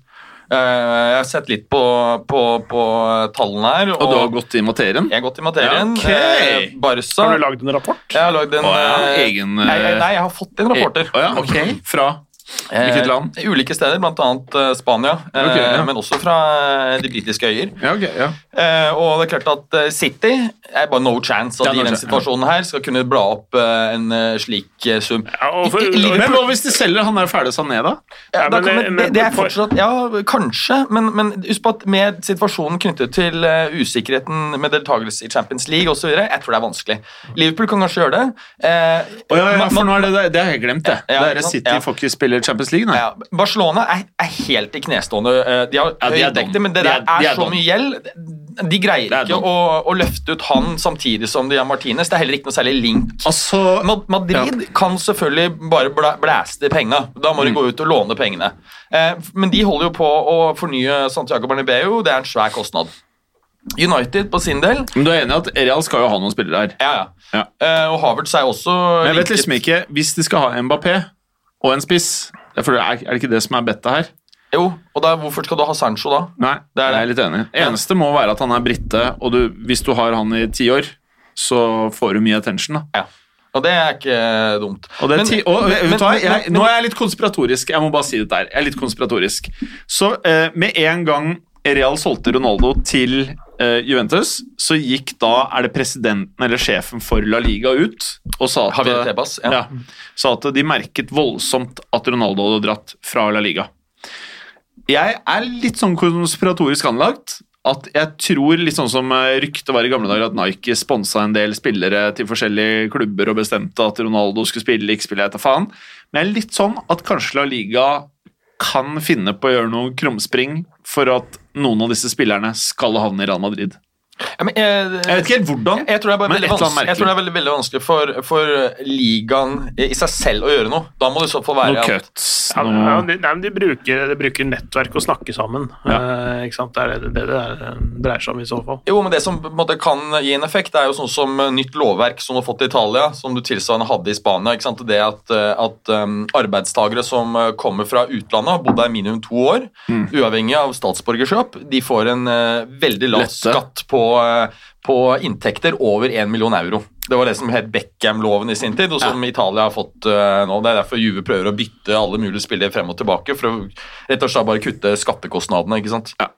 Eh, jeg har sett litt på, på, på tallene her. Og du har gått i materien? Jeg har gått i materien. Ja, ok. Eh, Barca Har du lagd en rapport? Jeg har lagd en Å ja, egen, nei, nei, nei, jeg har fått en rapporter. Å ja, ok. Fra Hvilket land? Eh, ulike steder, bl.a. Uh, Spania, eh, Ok, ja. men også fra eh, de britiske øyer. Ja, okay, Ja. Eh, og det er klart at eh, City er bare no chance at de i den chance, situasjonen her skal kunne bla opp eh, en eh, slik eh, sum. For- I- i- Men hva hvis de selger han der ferdig Sané, da? Da men- kan, men, det, det er fortsatt Ja, kanskje, men, men husk på at med situasjonen knyttet til uh, usikkerheten med deltakelse i Champions League osv., jeg tror det er vanskelig. Liverpool kan kanskje gjøre det. Eh, oh, ja, for man, nå er det, det, har jeg glemt, det. Ja, det er sant? City får ikke spille Champions League, nei. Ja, Barcelona er, er helt i knestående. Eh, De har Ja, høy done. men det De der er- er, så mye gjeld. De greier er ikke å, å løfte ut han samtidig som de har Martinez. Det er heller ikke noe særlig link. Altså Madrid Madrid kan selvfølgelig bare blæste penga. Da må de Mm. gå ut og låne pengene. Eh, men de holder jo på å fornye Santiago Bernabeu. Det er en svær kostnad. United på sin del Men du er enig i at Real skal jo ha noen spillere her? Ja, ja. Ja. Eh, og Havertz er også Men jeg vet liksom ikke Hvis de skal ha Mbappé og en spiss er, det ikke det som er bettet her? Jo, og da, hvorfor skal du ha Sancho da? Nei, Det er jeg er litt enig. Eneste må være at han er brite, og du, hvis du har han i ti år, så får du mye attention. da. Ja. Og det er ikke dumt. Og det er Men- ti, og, men- men- Jeg, nå er jeg litt konspiratorisk. Jeg må bare si det der. Jeg er litt konspiratorisk. Så eh, med en gang Real solgte Ronaldo til Juventus, så gikk da Er det presidenten eller sjefen for La Liga ut og sa at, Tebas, ja. ja, sa at de merket voldsomt at Ronaldo hadde dratt fra La Liga. Jeg er litt sånn konspiratorisk anlagt. At jeg tror, litt sånn som eh, ryktet var i gamle dager, at Nike sponsa en del spillere til forskjellige klubber og bestemte at Ronaldo skulle spille, ikke spille, jeg tar faen. Men jeg er litt sånn at kanskje La Liga kan finne på å gjøre noe krumspring for at noen av disse spillerne skal havne i Real Madrid. Ja, men, eh, Jeg vet ikke helt hvordan. Jeg tror det er, bare Men et eller annet vanskelig, jeg tror det er veldig, veldig vanskelig for, for ligaen i seg selv å gjøre noe. Da må det i så fall være Noe cuts. Ja, Noe... ja, de, nei, de, bruker, de bruker nettverk og snakke sammen. Ja. Eh, ikke sant? Det er det det, det er, dreier seg om i så fall. Jo, men Det som på en måte kan gi en effekt, det er jo sånn som eh, nytt lovverk som du har fått i Italia, som du tilsvarende hadde i Spania. ikke sant? Det at, eh, at um, arbeidstagere som eh, kommer fra utlandet, har bodd der minimum to år, Mm. uavhengig av statsborgerskap, de får en uh, veldig lav skatt på, eh, på inntekter over 1 million euro. Det var det som het Beckham-loven i sin tid, og som Italia har fått uh, nå. Det er derfor Juve prøver å bytte alle mulige spillere frem og tilbake, for å rett og slett bare kutte skattekostnadene. ikke sant? Ja.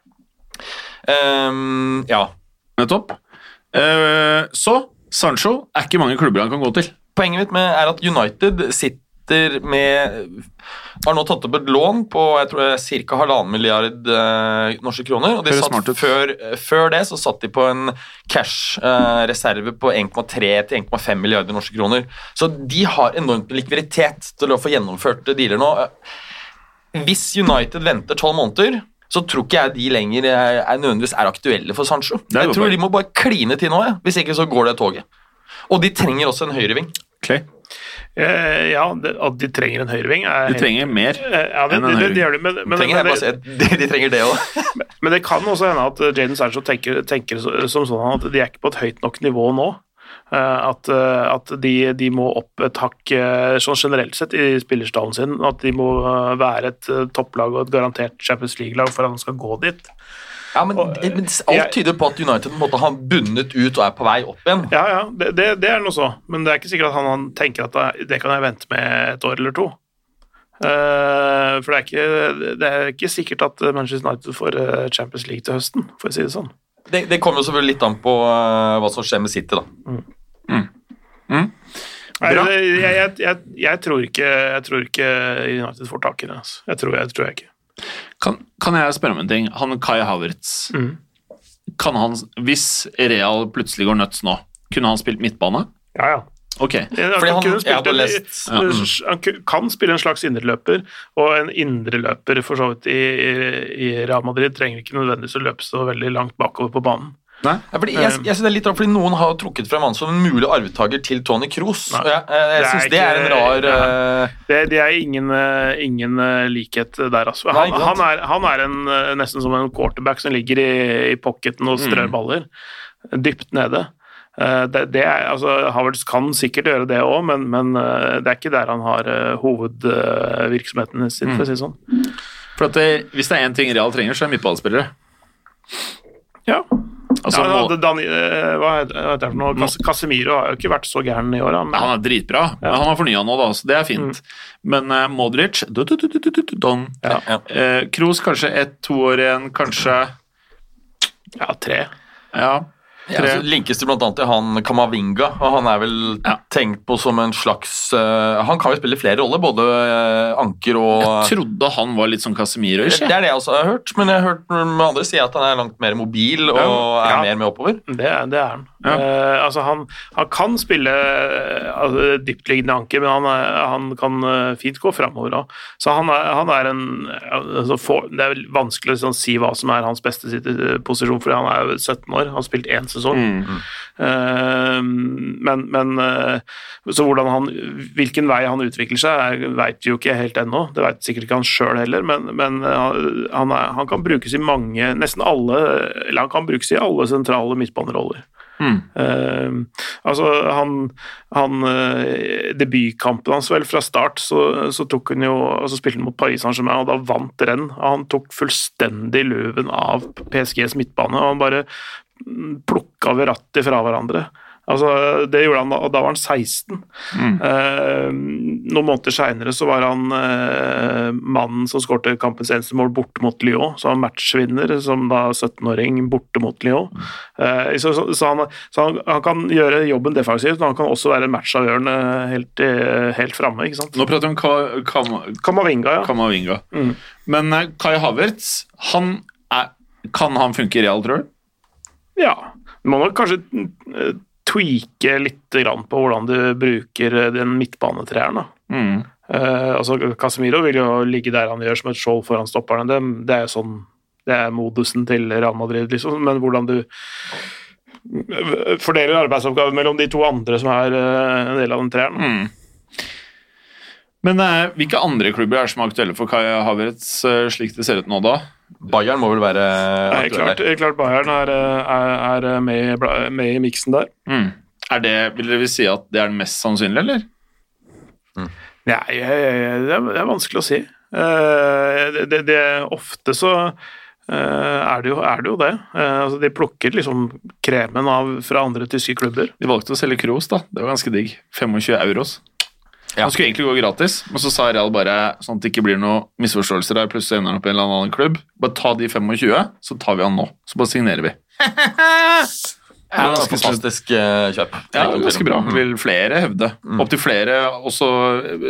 Um, ja. Nettopp. Uh, så Sancho er ikke mange klubber han kan gå til. Poenget mitt med er at United sitter med Har nå tatt opp et lån på jeg tror ca. halvannen milliard eh, norske kroner. og de satt før, før det så satt de på en cash-reserve på 1,3 til 1,5 milliarder norske kroner. Så de har enormt med likviditet til å få gjennomført dealer nå. Hvis United venter tolv måneder, så tror ikke jeg de lenger er, er nødvendigvis er aktuelle for Sancho. Jeg tror de må bare kline til nå, ja. hvis ikke så går det toget. Og de trenger også en høyreving. Clay. Eh, ja, at de trenger en høyreving er De trenger mer. Eh, ja, det, enn en høyreving. de, men, men, men, de, de trenger det òg. men det kan også hende at Jaden Sancho tenker, tenker som sånn at de er ikke på et høyt nok nivå nå. Eh, At, eh, at de, de må opp et hakk eh, sånn generelt sett i spillerstallen sin. At de må eh, være et eh, topplag og et garantert Champions League-lag for at de skal gå dit. Ja, men, Og, men alt tyder på at United måtte ha bundet ut og er på vei opp igjen. Ja, ja, det, det, det er noe så, men det er ikke sikkert at han, han tenker at det, kan jeg vente med et år eller to. Uh, for det er, ikke, det er ikke sikkert at Manchester United får eh, Champions League til høsten, for å si det sånn. Det, det kommer jo selvfølgelig litt an på uh, hva som skjer med City, da. Nei, Bra. det, jeg, jeg, jeg, tror ikke, jeg tror ikke United får tak i det. Altså. Jeg tror, jeg tror ikke. Kan, kan jeg spørre om en ting? Han Kai Havertz. mm. Kan han, hvis Real plutselig går nuts nå, kunne han spilt midtbane? Ja, ja. Ok. Han, Fordi han- kunne spilt en- lest- Ja, han kan spille en slags indreløper, og en indreløper for så vidt i, i, i Real Madrid trenger ikke nødvendigvis å løpe så veldig langt bakover på banen. Nei? Ja, fordi jeg, jeg synes det er litt rart, fordi Noen har trukket frem han som en mulig arvtaker til Tony Kroos. Jeg, jeg, jeg Det er syns det er en rar ja. eh, Det, det er ingen, eh, ingen eh, likhet der, altså. Han, Nei, han, er, han er en, eh, nesten som en quarterback som ligger i, i pocketen og strør Mm. baller dypt nede. Eh, Det, det er, altså, Havertz kan sikkert gjøre det òg, men, men eh, det er ikke der han har eh, hovedvirksomheten sin, for å si det sånn. For at det, Hvis det er én ting Real trenger, så er det midtballspillere. Ja. Altså, ja, må, det- eh, hva heter det for noe? Cas Casemiro har jo ikke vært så gæren i år, han. han er dritbra, Ja. han har fornya nå, da, så det er fint. Men uh, Modric du, du, du, du, du, du, don. ja, ja. Eh, Kroos kanskje ett-to år igjen, kanskje Ja, tre. Ja. Ja, altså, linkes det annet til han Kamavinga, og han er vel Ja. Tenkt på som en slags uh, Han kan jo spille flere roller, både uh, anker og Jeg trodde han var litt sånn Casemiro. Ikke? Det er det jeg også har hørt, men jeg har hørt med andre si at han er langt mer mobil og er mer med oppover. Det, det er han. Ja. Uh, altså han, han kan spille altså, dyptliggende anker, men han, er, han kan fint gå framover òg. Så han er, han er en altså, for, Det er vanskelig å sånn, si hva som er hans beste posisjon, fordi han er 17 år. Han har spilt én sesong. Mm. Men, men Så hvordan han, hvilken vei han utvikler seg, veit vi jo ikke helt ennå. Det veit sikkert ikke han sjøl heller, men, men eh, han, er, han kan brukes i mange Nesten alle Eller han kan brukes i alle sentrale midtbaneroller. Mm. Uh, altså, han, han uh, Debutkampen hans, vel, fra start, så, så tok han jo altså spilte han mot Paris Saint-Germain, og da vant renn. Han tok fullstendig luven av PSGs midtbane, og han bare plukka Verratti fra hverandre. Altså, det gjorde han da, og da var han 16. Eh, noen måneder seinere så var han eh, mannen som skårte kampens eneste mål borte mot Lyon. Så han matchvinner som da 17-åring borte mot Lyon. Eh, så så, så, han, så han, han kan gjøre jobben defensivt, men han kan også være matchavgjørende helt, helt framme. Nå prater vi om Ka- Kam Kamavinga, ja. Kamavinga. Mm. Men Kai Havertz, han er, kan han funke i Real, tror du? Ja. Du må nok kanskje tweake litt grann på hvordan du bruker eh, den midtbanetreeren. Mm. Uh, altså Casemiro vil jo ligge der han gjør som et skjold foran stopperne. Det, det er sånn det er modusen til Real Madrid, liksom. Men hvordan du fordeler arbeidsoppgaver mellom de to andre som er uh, en del av den treeren. Mm. Men uh, hvilke andre klubber er som er aktuelle for Kai Havertz, slik det ser ut nå, da? Bayern må vel være Nei, klart, klart Bayern er, eh, er, er med, med i miksen der. Mm. Er det, vil dere si at det er den mest sannsynlige, eller? Nei, jeg, jeg, det, er, det er vanskelig å si. Eh, det, det, det, ofte så uh, er, det jo, er det jo det. Uh, altså, de plukker liksom kremen av fra andre tyske klubber. De valgte å selge Kroos, da. Det var ganske digg. 25 euros. Ja. Han skulle egentlig gå gratis, men så sa Real bare sånn at det ikke blir noen misforståelser der, plutselig ender han opp i en eller annen klubb. Bare ta de 25, så tar vi han nå. Så bare signerer vi. Ja, ganske fantastisk eh, kjøp. Ja, ganske bra. Mm. Vil flere hevde. Opptil flere, også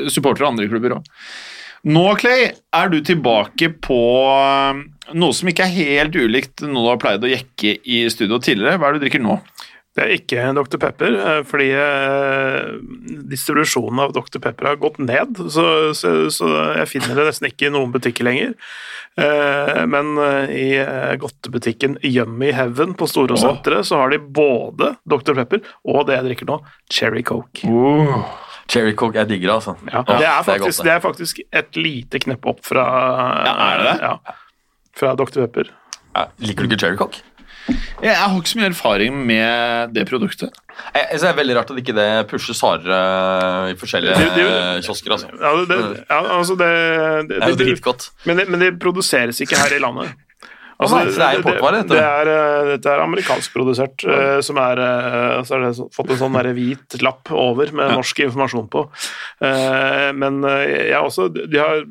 supportere av andre klubber òg. Nå, Clay, er du tilbake på eh, noe som ikke er helt ulikt noe du har pleid å jekke i studio tidligere. Hva er det du drikker nå? Det er ikke Dr. Pepper, eh, fordi eh, distribusjonen av Dr. Pepper har gått ned. Så, så, så jeg finner det nesten ikke i noen butikker lenger. Eh, Men i godtebutikken Yummy Heaven på Storosenteret så har de både Dr. Pepper og det jeg drikker nå, Cherry Coke. Cherry Coke jeg digger det, altså. Ja, det, er faktisk, det er faktisk et lite knepp opp fra Ja, det det? Ja, fra Dr. Pepper. Ja, liker du ikke Cherry Coke? Jeg, jeg har ikke så mye erfaring med det produktet. Jeg, jeg synes det er veldig rart at ikke det pushes hardere i forskjellige Det- det- eh, kiosker. altså. Ja, det, ja, altså det, det, Det er jo dritgodt. Men det, men det produseres ikke her i landet. Altså, nei, så det er importvare, dette? Det, er, eh, dette er amerikansk produsert, eh, som er eh, Så har det fått en sånn der hvit lapp over med norsk informasjon på. Eh, Men eh, jeg har også De har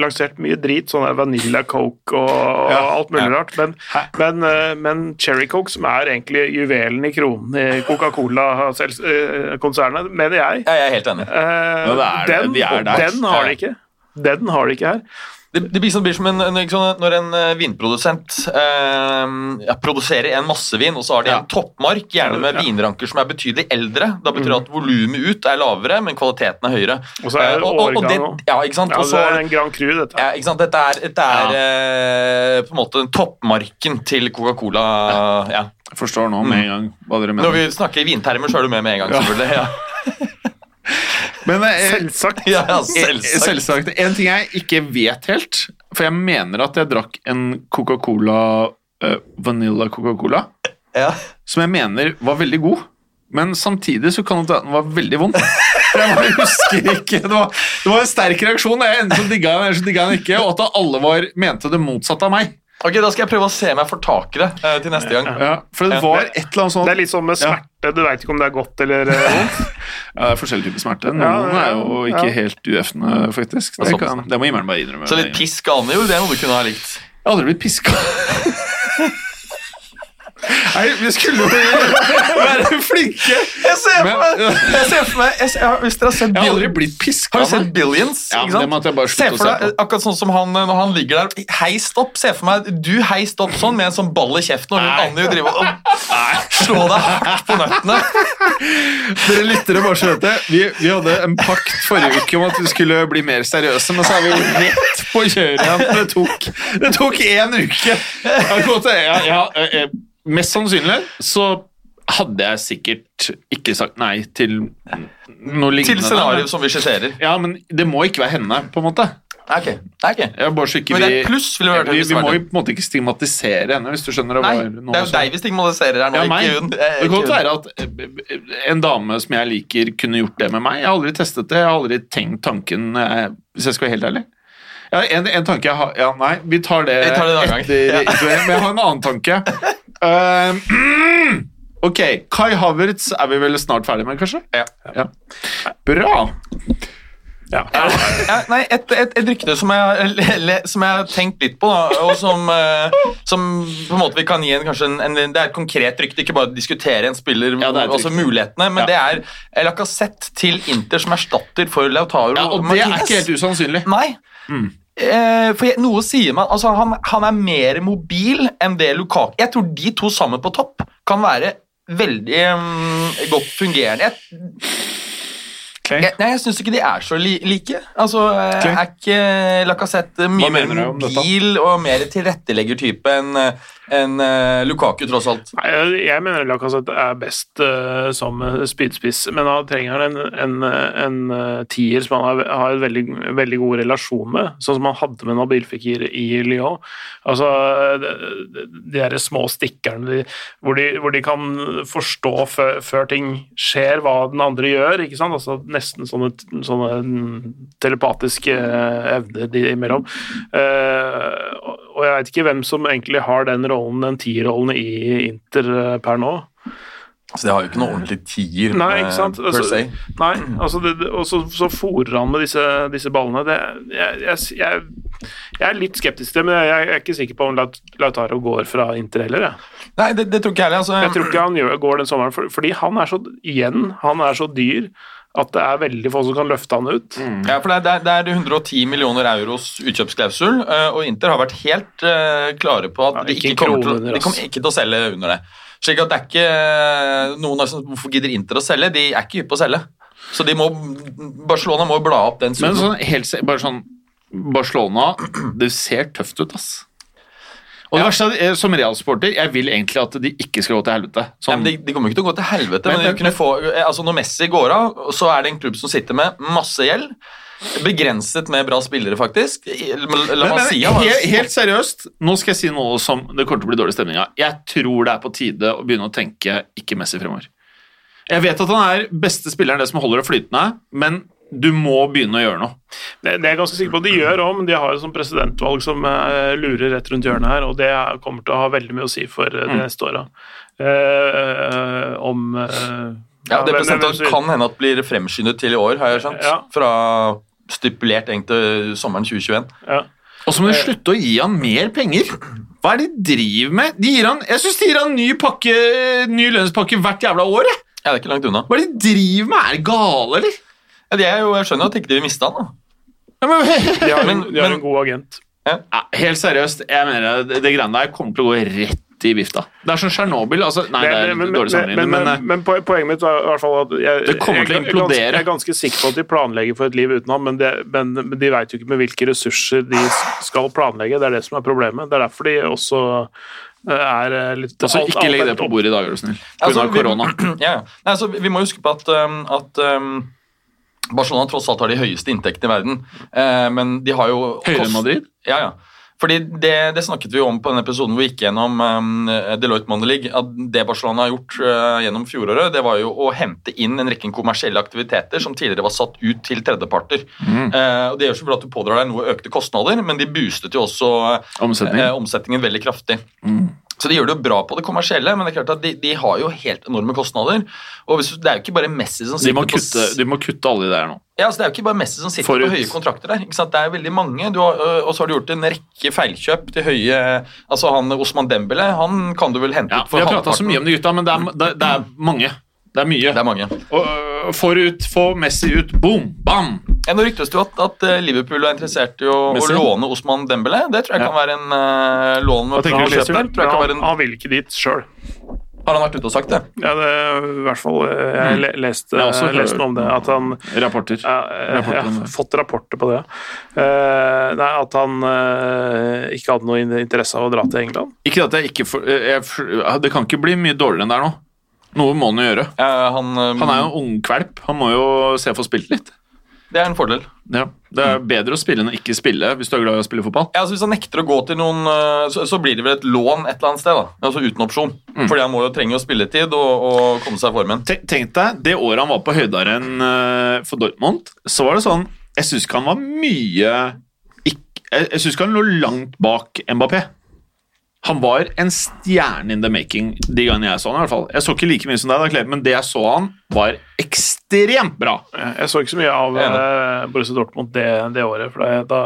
lansert mye drit, sånn Vanilla Coke og, Ja, alt mulig ja. rart, men, men, eh, men Cherry Coke, som er egentlig juvelen i kronen i Coca-Cola-konsernet, mener jeg Ja, jeg er helt enig. eh, er den, De den har de ikke. Den har de ikke her. Det, det blir, som, blir som en, en, sånn, når en eh, vinprodusent eh, ja, produserer en massevin, og så har de Ja. en toppmark, gjerne med Ja. vinranker som er betydelig eldre. Da betyr det at volumet ut er lavere, men kvaliteten er høyere. Og så er det Eh, det, årgang òg. ja, ikke sant? Ja, Og det er en Grand Cru, dette. ja, ikke sant? Dette er, dette er eh, på en måte toppmarken til Coca-Cola. Ja. Jeg forstår nå med en gang hva dere Når vi snakker i vintermer, så er du med med en gang. selvfølgelig. Ja, Men eh, Selvsagt. ja, ja eh, selvsagt. selvsagt. En ting jeg ikke vet helt, for jeg mener at jeg drakk en Coca-Cola eh, Vanilla Coca-Cola, Ja. som jeg mener var veldig god. Men samtidig så kan det at den var veldig vond. Jeg bare husker ikke. Det var, det var en sterk reaksjon. Jeg enten så digga den, eller så digga den ikke. Og at alle var, mente det motsatte av meg. Ok, Da skal jeg prøve å se om jeg får tak i det eh, til neste gang. Ja, for det var et eller annet sånt Det er litt sånn med smerte, du veit ikke om det er godt eller eh, vondt. Ja, det er forskjellige typer smerte. Noen er jo ikke ja. helt uefne, faktisk. Det, kan, det må himmelen bare innrømme. Så litt pisk jo det er noe du kunne ha likt. Jeg har aldri blitt piska. Nei, vi skulle jo være flinke. Jeg ser for meg, jeg ser for meg jeg ser, jeg, Hvis dere har sett Jeg har aldri blitt piska. Har du sett Billions? Ja, ikke sant? det måtte jeg bare Se for se deg, på. akkurat sånn som han når han ligger der heist opp. Se for meg du heist opp sånn med en sånn ball i kjeften, og hun jo driver og slå deg hardt på nøttene. Dere lyttere bare så vet det. Vi, vi hadde en pakt forrige uke om at vi skulle bli mer seriøse, men så er vi rett på kjøret igjen. Det tok, det tok én uke. Jeg jeg, jeg, ja, eh, mest sannsynlig så hadde jeg sikkert ikke sagt nei til noe lignende. Til scenarioet som vi skisserer. Ja, men det må ikke være henne, på en måte. Ok, ok. Ja, Men det er pluss ville høre vi, vi det må jo på en måte ikke stigmatisere henne, hvis du skjønner. Nei, var det er jo deg vi stigmatiserer her nå, Ja, ikke hun. Det kan godt være at eh, en dame som jeg liker, kunne gjort det med meg. Jeg har aldri testet det. Jeg har aldri tenkt tanken, eh, hvis jeg skal være helt ærlig. Ja, en, en tanke jeg har Ja, nei, vi tar det, Vi tar det etter Ja. Men jeg har en annen tanke. Eh, Ok, Kai Havertz er vi vel snart ferdig med, kanskje? Ja. Bra. Ja. Ja, nei, et, et, et rykte som jeg, som har tenkt litt på, da, og som, eh, som på en måte vi kan gi en, kanskje en, en, Det er et konkret rykte, ikke bare diskutere en spiller, Ja, er altså mulighetene, men Ja. det er Lacassette til Inter som erstatter for Lautaro Ja, og det er ikke helt usannsynlig. Nei. Eh, for jeg, noe sier man, altså han, han er mer mobil enn det Lukaku Jeg tror de to sammen på topp kan være veldig um, godt fungerende. Jeg, Ok. jeg, nei, jeg syns ikke de er så li like. Altså, eh, Er ikke Lacassette mye mer mobil og mer tilretteleggertype enn enn, uh, Lukaku, tross alt? Nei, jeg- jeg mener Lacassette er best uh, som eh, spydspiss, men da trenger han en, en, eh, en eh, tier som han har, har en veldig, veldig god relasjon med, sånn som han hadde med Nabil Fikir i Lyon. Altså, eh, de, de små stikkerne de, hvor, de, hvor de kan forstå før, før ting skjer, hva den andre gjør, ikke sant? Altså, nesten sånne, sånne telepatiske eh, evner de imellom. Uh, og- jeg vet ikke hvem som egentlig har den rollen, den tierrollen i Inter eh, per nå. Så de har jo ikke noe ordentlig tier Nei, ikke sant? per Altså, se. Nei, altså det, og så, så fòrer han med disse, disse ballene. Det, jeg, jeg, jeg, er litt skeptisk til det, men jeg er ikke sikker på om Lautaro går fra Inter heller. Jeg, Nei, det, det tror ikke jeg heller. Altså, jeg tror ikke han gjør, går den sommeren, for, fordi han er så igjen, han er så dyr at det er veldig få som kan løfte han ut. Ja, for det er, det er er 110 millioner euros utkjøpsklausul, eh, og Inter har vært helt eh, klare på at Ja, de ikke kommer, til, de kommer ikke til å selge under det. Slik at det er ikke eh, noen som, Hvorfor gidder Inter å selge? De er ikke hypp på å selge. Så de må, Barcelona må bla opp den Men sånn, helt, bare sånn Barcelona, det ser tøft ut, ass. Og det verste er, som Real-sporter, jeg vil egentlig at de ikke skal gå til helvete. Ja, Sånn, men de, de kommer ikke til å gå til helvete, Men- men, men- kunne få, eh, altså når Messi går av, så er det en klubb som sitter med masse gjeld. Begrenset med bra spillere, faktisk. La men, si helt, helt seriøst, nå skal jeg si noe som det kommer til å bli dårlig stemning av. Jeg tror det er på tide å begynne å tenke ikke Messi fremover. Jeg vet at han er beste spilleren, det som holder det flytende, men du må begynne å gjøre noe. Det, det er jeg ganske sikker på at de gjør òg, men de har jo sånn presidentvalg som eh, lurer rett rundt hjørnet her, og det er- kommer til å ha veldig mye å si for eh, de neste åra. Eh, om eh, Ja, det presidentvalget kan hende at blir fremskyndet til i år, har jeg skjønt. Ja. Fra stipulert egentlig sommeren 2021. Ja. Og så må de slutte å gi han mer penger. Hva er det de driver med? De gir han, jeg syns de gir han ny, pakke, ny lønnspakke hvert jævla år. Jeg. Ja, det er ikke langt unna. Hva er det de driver med? Er de gale, eller? Ja, de er jo, jeg skjønner at ikke de vil miste han. da. Ja, men, De har, Men- en, de har men- en god agent. ja, helt seriøst, jeg mener det, det greiene der kommer til å gå rett i vifta. Det er som Tsjernobyl. Altså, nei, det er Men- dårlig sammenligning, men, men, men, eh, men poenget mitt er i hvert fall at jeg, Det kommer til å jeg, er implodere. Jeg er ganske sikker på at de planlegger for et liv uten ham, men, det, men, de vet jo ikke med hvilke ressurser de skal planlegge. Det er det som er problemet. Det er derfor de også eh, er eh, litt altså, alt- ikke legg det på bordet i dag, er du snill. Pga. Altså, korona. Ja, ja. Altså, vi må huske på at, um, at um, Barcelona tross alt har de høyeste inntektene i verden. Eh, men de har jo Høyere enn Madrid? Ja, ja. Fordi det, det snakket vi om på den episoden hvor vi gikk gjennom um, Deloitte Money League. At det Barcelona har gjort uh, gjennom fjoråret, det var jo å hente inn en rekke kommersielle aktiviteter som tidligere var satt ut til tredjeparter. Eh, og Det gjør selvfølgelig at du pådrar deg noe økte kostnader, men de boostet jo også eh, omsetningen veldig kraftig. Så de gjør det jo bra på det kommersielle, men det er klart at de, de har jo helt enorme kostnader. Og hvis, Det er jo ikke bare Messi som De sitter må, på kutte, på... de må kutte alle de der nå. ja, altså Det er jo ikke bare Messi som sitter Forut. på høye kontrakter der. ikke sant? Det er veldig mange. Du har, øh, og så har du gjort en rekke feilkjøp til høye Altså han Osman Dembele, han kan du vel hente Ja, ut for vi har prata så mye om de gutta, men det er, det, det er mange. Det er mye. Det er mange. Og, uh, Forut, få Messi ut, boom, bam! Ja, Nå ryktes det jo at, at øh, Liverpool er interessert i å, å låne Osman Dembele. Det tror jeg Ja. kan være en uh, lån med Han, du, kjøp Tror jeg kan være han, en, han vil ikke dit sjøl. har han vært ute og sagt det? Ja, det i hvert fall Jeg le- leste, Jeg også leste noe om det. At han Rapporter. ja, Rapporter Jeg har fått rapporter på det. Uh, nei, At han uh, ikke hadde noe interesse av å dra til England. Ikke at jeg ikke for, jeg, Det kan ikke bli mye dårligere enn det er nå. Noe må han jo gjøre. Ja, han, um, Han er jo en ungkvalp. Han må jo se å få spilt litt. Det er en fordel. Ja. Det er bedre å spille enn å ikke spille hvis du er glad i å spille fotball. Ja, altså Hvis han nekter å gå til noen, øh, så, så blir det vel et lån et eller annet sted. da, altså Uten opsjon. Mm. Fordi han må jo trenge å spilletid og, og komme seg i formen. Tenk, tenk deg, det året han var på høydaren uh, for Dortmund, så var det sånn Jeg syns ikke han var mye Jeg, jeg syns ikke han lå langt bak Mbappé. Han var en stjerne in the making de gangene jeg så han i hvert fall. Jeg så ikke like mye som deg, men det jeg så han, var ekstremt bra. Jeg så ikke så mye av eh, Borussia Dortmund det, det året, for da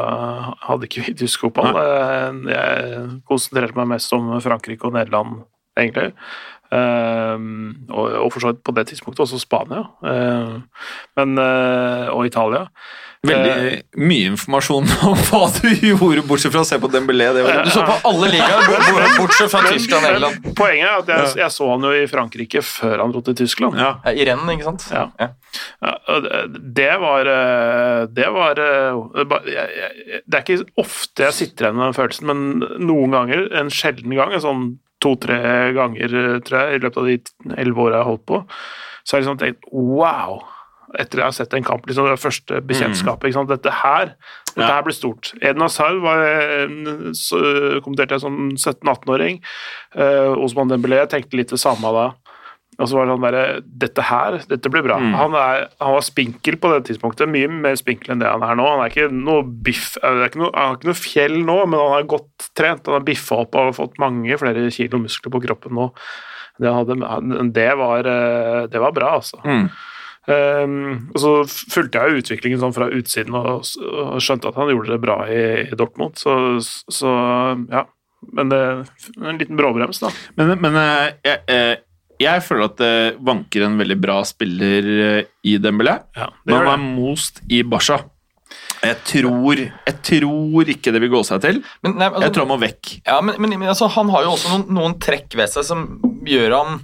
hadde ikke vi tysk fotball. Eh, Jeg konsentrerte meg mest om Frankrike og Nederland, egentlig. Um, og, og for så vidt på det tidspunktet også Spania. uh, men, uh, og Italia. Veldig mye informasjon om hva du gjorde, bortsett fra å se på Dembélé. Du så på alle ligaer, bort- bort- bortsett fra Tyskland og England. Poenget er at jeg, jeg så han jo i Frankrike før han dro til Tyskland. ja. I rennen, ikke sant? Ja. Ja, det- var eh, Det var eh, Det er ikke ofte jeg sitter igjen med den følelsen, men noen ganger, en sjelden gang, en sånn to-tre ganger, eh, tror jeg, i løpet av de elleve åra jeg har holdt på, så har jeg liksom tenkt wow! Etter jeg har sett en kamp, liksom det første bekjentskapet. ikke sant? Dette her dette Ja. her blir stort. Eden Hazard var, eh, kommenterte jeg som 17-18-åring. Eh, Osman Dembélé tenkte litt det samme da. Og så var det sånn derre Dette her, dette blir bra. Han, er, han var spinkel på det tidspunktet, mye mer spinkel enn det han er nå. Han er ikke noe biff, eh, er ikke noe, han har ikke noe fjell nå, men han er godt trent. Han har biffa opp og fått mange flere kilo muskler på kroppen nå. Det, hadde, det, var, eh, det var bra, altså. Mm. Um, og så fulgte jeg utviklingen sånn fra utsiden og, og skjønte at han gjorde det bra i, i Dortmund, så, så ja. Men det, en liten bråbrems, da. Men, men eh, jeg, eh, jeg føler at det vanker en veldig bra spiller eh, i Dembélé. Ja, Men han er most i Barca. Jeg tror, jeg tror ikke det vil gå seg til. Men, nei, altså, Jeg tror han må vekk. Ja, men, men, men altså, han har jo også noen, noen trekk ved seg som gjør han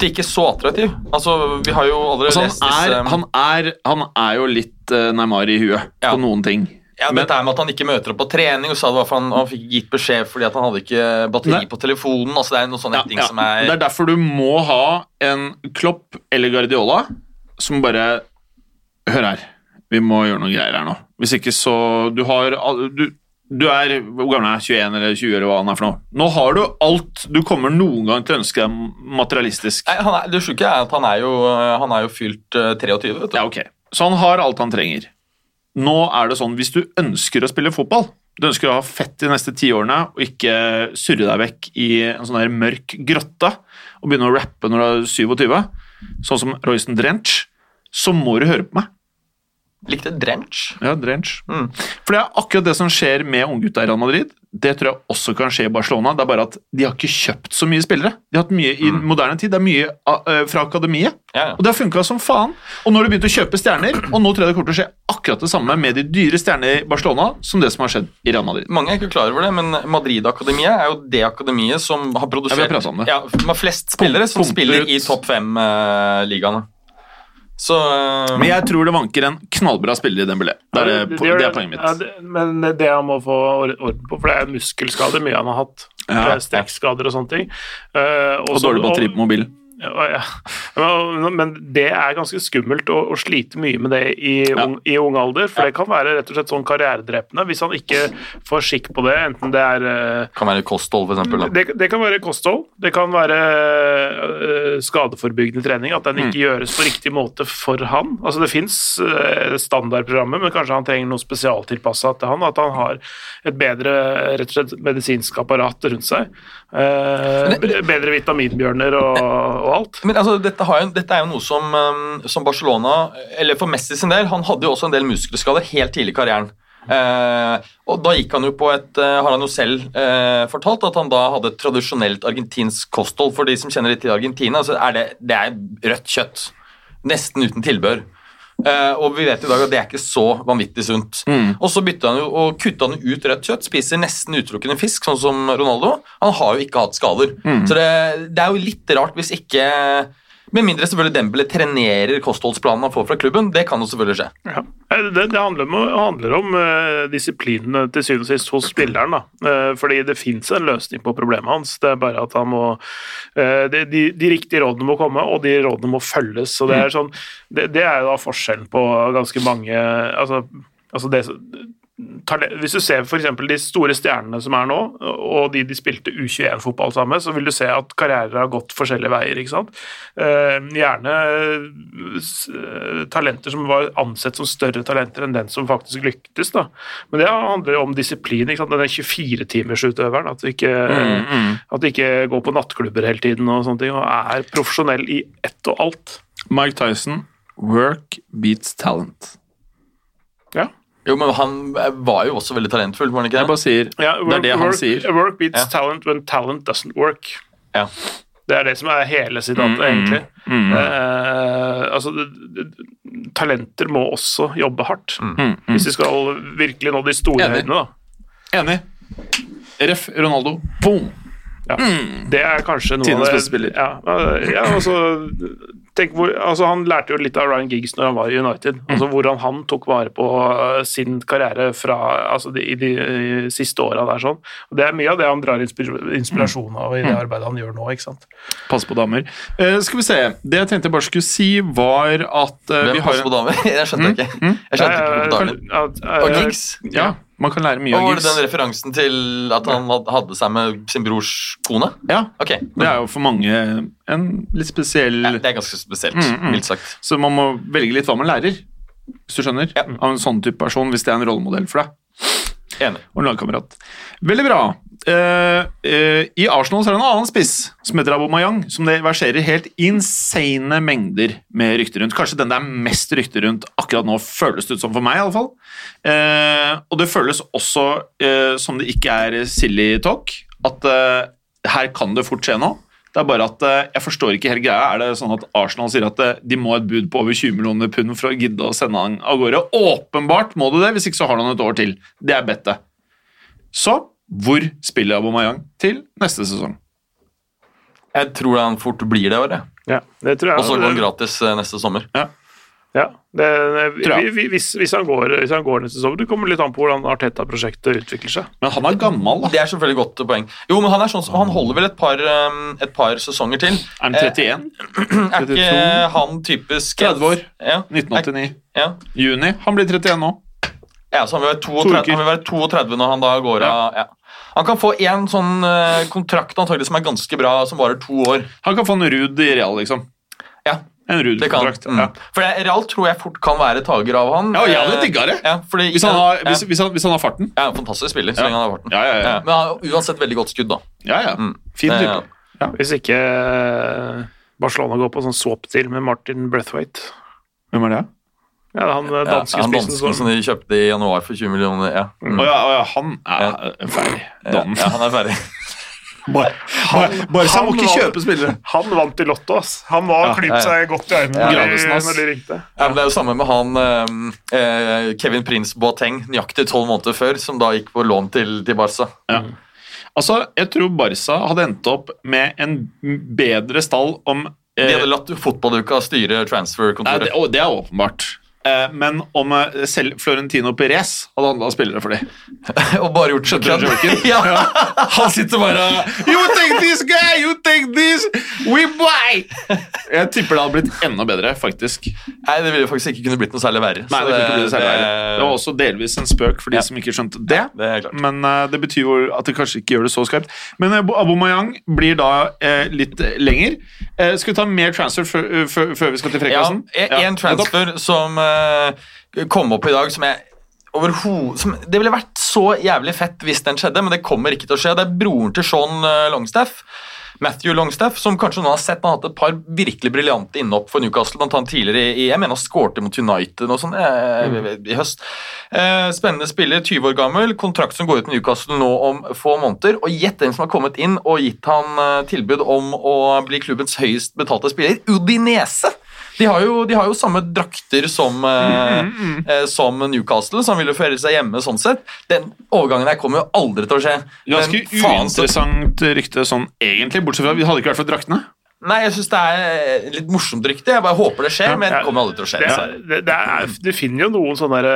ikke så attraktiv. Altså, vi har jo allerede Altså, lest han, disse er, han, er, han er jo litt uh, Neymar i huet Ja. på noen ting. ja, men- Dette er med at han ikke møter opp på trening, og sa det var for han, han fikk gitt beskjed fordi han hadde ikke batteri Nei. på telefonen. altså Det er noen sånne Ja, ting ja. som er Det er derfor du må ha en Klopp eller Guardiola som bare Hør her, vi må gjøre noen greier her nå. Hvis ikke så Du har du, du er hvor gammel er jeg? 21 eller 20 eller hva han er for noe. Nå har du alt du kommer noen gang til å ønske deg materialistisk. Nei, han er, Det sjuke er at han er jo, han er jo fylt eh, 23, vet du. Ja, ok. Så han har alt han trenger. Nå er det sånn, hvis du ønsker å spille fotball, du ønsker å ha fett de neste ti årene og ikke surre deg vekk i en sånn der mørk grotte og begynne å rappe når du er 27, sånn som Royston Drench, så må du høre på meg. Likte Drench. Ja, Drench. Mm. For det er akkurat det som skjer med unggutta i Real Madrid. Det tror jeg også kan skje i Barcelona. Det er bare at de har ikke kjøpt så mye spillere. De har hatt mye i moderne tid. Det er mye uh, fra akademiet. Ja, ja. Og det har funka som faen. Og nå har de begynt å kjøpe stjerner, og nå tror jeg det kommer til å skje akkurat det samme med de dyre stjernene i Barcelona som det som har skjedd i Real Madrid. Mange er ikke klar over det, men Madrid-akademiet er jo det akademiet som har produsert Ja, vi har om det. Ja, med flest spillere som Pumper spiller ut. i topp fem-ligaene. Så uh, Men jeg tror det vanker en knallbra spiller i Dembélé. Det er, Ja, det, gjør det er poenget mitt. Ja, det, men det han må få or- orden på, for det er muskelskader mye han har hatt. Ja. Er Strekkskader og sånne ting. Eh, Og også- dårlig batteri på mobilen. Ja, ja. Men- det er ganske skummelt å, å slite mye med det i, Ja. ung, i ung alder, for det kan være rett og slett sånn karrieredrepende hvis han ikke får skikk på det, enten det er eh, kan være kosthold, eksempel. det, det kan være kosthold, det kan være uh, skadeforebyggende trening, at den ikke Mm. gjøres på riktig måte for han. Altså Det fins standardprogrammet men kanskje han trenger noe spesialtilpassa til han. At han har et bedre rett og slett medisinsk apparat rundt seg. Uh, bedre vitaminbjørner og, og alt. Men altså, dette, jo, dette er jo noe som, um, som Barcelona Eller for Messi sin del, han hadde jo også en del muskelskader helt tidlig i karrieren. Eh, og da gikk han jo på et eh, Har han jo selv eh, fortalt at han da hadde et tradisjonelt argentinsk kosthold. For de som kjenner litt til Argentina, så er det, det er rødt kjøtt. Nesten uten tilbør. Eh, og vi vet i dag at det er ikke så vanvittig sunt. Og så bytta han jo og kutta han ut rødt kjøtt, spiser nesten utelukkende fisk, sånn som Ronaldo. Han har jo ikke hatt skader. Så det, det er jo litt rart hvis ikke Med mindre selvfølgelig Dembele trenerer kostholdsplanen han får fra klubben. Det kan jo selvfølgelig skje. Ja. Eh, Det, det handler om, handler om uh, disiplinen til syvende og sist hos spilleren. Da. Uh, fordi det fins en løsning på problemet hans. Det er bare at han må uh, de, de, de riktige rådene må komme, og de rådene må følges. Så det, er sånn, det, det er jo da forskjellen på ganske mange altså, altså det, Hvis du ser for eksempel de store stjernene som er nå, og de de spilte U21-fotball sammen med, så vil du se at karrierer har gått forskjellige veier. ikke sant? Eh, gjerne eh, talenter som var ansett som større talenter enn den som faktisk lyktes. da. Men det handler jo om disiplin. ikke sant? Den 24-timersutøveren. At, du ikke- at du ikke går på nattklubber hele tiden og sånne ting, og er profesjonell i ett og alt. Mike Tyson, work beats talent. Ja. Jo, men han var jo også veldig talentfull, var han ikke Jeg det? bare sier Ja, Det er det han work, sier. Work beats Ja. talent when talent doesn't work. Ja. Det er det som er hele sitatet, Mm, mm, egentlig. mm. Eh, altså, talenter må også jobbe hardt, Mm, mm. hvis de skal virkelig nå de store Enig. høydene. da. Enig. Ref. Ronaldo. Boom! Ja. Det er kanskje noe Tidens beste spiller. Ja, ja altså, tenk hvor, altså Han lærte jo litt av Ryan Giggs når han var i United. Mm. Altså Hvordan han tok vare på uh, sin karriere fra, altså de, i de siste åra der. sånn. Og Det er mye av det han drar inspirasjon av Mm. i det arbeidet han gjør nå. ikke sant? Pass på damer. Eh, skal vi se. Det jeg tenkte jeg bare skulle si, var at eh, Hvem vi har passer på damer? Jeg skjønte ikke. Jeg skjønte ikke på damer. Ja, Og ja, Giggs? Ja, man kan lære mye Og av var det den referansen til at han hadde seg med sin brors kone? Ja, Ok, det er jo for mange en litt spesiell ja, Det er ganske spesielt, Mm, mm. mildt sagt. Så man må velge litt hva man lærer, hvis du skjønner. Ja. Av en sånn type person, hvis det er en rollemodell for deg. Enig. Og en lagkamerat. Veldig bra. Eh, I Arsenal så er det en annen spiss som heter Abomayang, som det verserer helt insane mengder med rykter rundt. Kanskje den det er mest rykter rundt akkurat nå, føles det ut som for meg, i alle fall. Eh, og det føles også uh, som det ikke er silly talk, at her kan det fort skje noe. Det er bare at Jeg forstår ikke hele greia. Er det sånn at Arsenal sier at de må ha et bud på over 20 millioner pund for å gidde å sende han av gårde? Åpenbart må du det, hvis ikke så har han et år til. Det er bettet. Så hvor spiller Abomayang til neste sesong? Jeg tror han fort blir det året. ja, det tror jeg. Og så går han gratis eh, neste sommer. Ja, det, Tror jeg. vi- vi- hvis, hvis, han går, hvis han går neste sommer, det kommer litt an på hvordan Arteta-prosjektet utvikler seg. Men han er gammel, da. Det er selvfølgelig godt poeng. Jo, men han er sånn Han holder vel et par, um, et par sesonger til. Er han 31? Er ikke han typisk 30 år. Ja. 1989. ja. Juni. Han blir 31 nå. Ja, så han vil, være 32, han vil være 32 når han da går av. Ja. Han kan få en sånn eh, kontrakt antagelig som er ganske bra, som varer to år. Han kan få en Ruud i Real, liksom. Ja, En Ruud-kontrakt. mm. Ja. For Real tror jeg fort kan være tager av han. Ja, jeg hadde digga det. Ja, fordi, Hvis han har, ja, hvis, hvis han, hvis han har farten. ja, fantastisk spiller, så Ja. lenge han har farten. Ja, ja, ja. Ja, men han har uansett veldig godt skudd, da. Ja, ja. Mm. Fin type. Hvis ikke eh, Barcelona går på sånn swap-deal med Martin Brethwaite. Hvem er det? Ja, han eh, Ja, danske han spissen dansken som de kjøpte i januar for 20 millioner. Ja, ja, oh, ja, han er ferdig. ja, Don. ja han er ferdig. Bare, bare, bare så han må ikke kjøpe spillere. Han vant i Lotto, ass. Han var Ja, klypt ja, ja. seg godt i øynene Ja, når, de, når de ringte. Ja, men det er jo samme med han eh, eh, Kevin Prince Boateng, nøyaktig tolv måneder før, som da gikk på lån til, til Barca. Altså, Jeg tror Barca hadde endt opp med en bedre stall om De eh, hadde latt fotballuka styre transferkontoret. det, det er åpenbart. Eh, men om eh, selv Florentino Perez hadde handla spillere for dem og bare gjort Skjønte ja. Han sitter bare You take this guy, you take this, we buy! Jeg tipper det hadde blitt enda bedre, faktisk. Nei, det ville faktisk ikke kunne blitt noe særlig verre. Nei, det, Det blitt særlig verre. Det var også delvis en spøk for de Ja. som ikke skjønte det. Det klart. Men uh, det betyr jo at det kanskje ikke gjør det så skarpt. Men uh, Abomayang blir da uh, litt lenger. Skal vi ta mer transfer før, vi skal til Ja, Frekkasen? en transfer som kom opp i dag, som jeg som, Det ville vært så jævlig fett hvis den skjedde, men det kommer ikke til å skje. Det er broren til Sean eh, Longstaff. Matthew Longstaff, som kanskje noen har sett han har hatt et par virkelig briljante innhopp for Newcastle, annet tidligere i EM. En han skårte mot United og sånn eh, i høst. Eh, spennende spiller, 20 år gammel, kontrakt som går ut med Newcastle nå om få måneder. Og gjett den som har kommet inn og gitt han eh, tilbud om å bli klubbens høyest betalte spiller? Udinese! De har, jo, de har jo samme drakter som, mm, mm, mm. som Newcastle, som ville føre seg hjemme sånn sett. Den overgangen her kommer jo aldri til å skje. Ganske Men faen uinteressant rykte sånn egentlig, bortsett fra vi hadde ikke vært for draktene. Nei, jeg syns det er litt morsomt rykte. Jeg bare håper det skjer, men det kommer aldri til å skje. Det, det, er, du finner jo noen sånne der,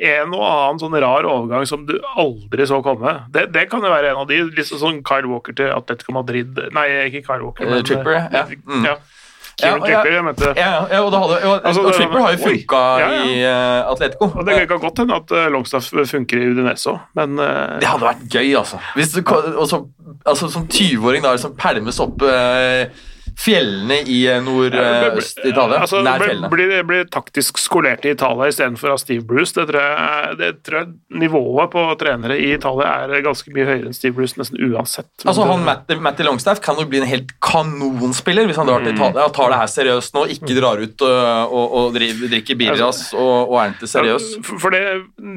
eh, En og annen sånn rar overgang som du aldri så komme. Det, det kan jo være en av de. Liksom sånn Kyle Walker til Atletico Madrid Nei, ikke Kyle Walker. men Tripper, ja. Mm. ja. Kieran Ja, ja. Jeg mente. Ja, ja, ja, og, hadde, og, Altså, og Tripper har jo funka Ja, ja. i uh, Atletico. Og det kan godt hende at uh, Longstaff funker i Udinese òg, men uh, Det hadde vært gøy, altså. Du, ko- og så, altså som 20-åring da, som pælmes opp eh, fjellene i eh, nordøst-Italia. altså, nær fjellene. blir, blir taktisk skolert i Italia istedenfor av Steve Bruce. Det tror, jeg, det tror jeg nivået på trenere i Italia er ganske mye høyere enn Steve Bruce, nesten uansett. Altså, han Matty, Matty Longstaff kan jo bli en helt kanonspiller hvis han drar Mm. til Italia og tar det her seriøst nå, ikke drar ut og, og, og driver, drikker birras og, og er ikke seriøs. For for det,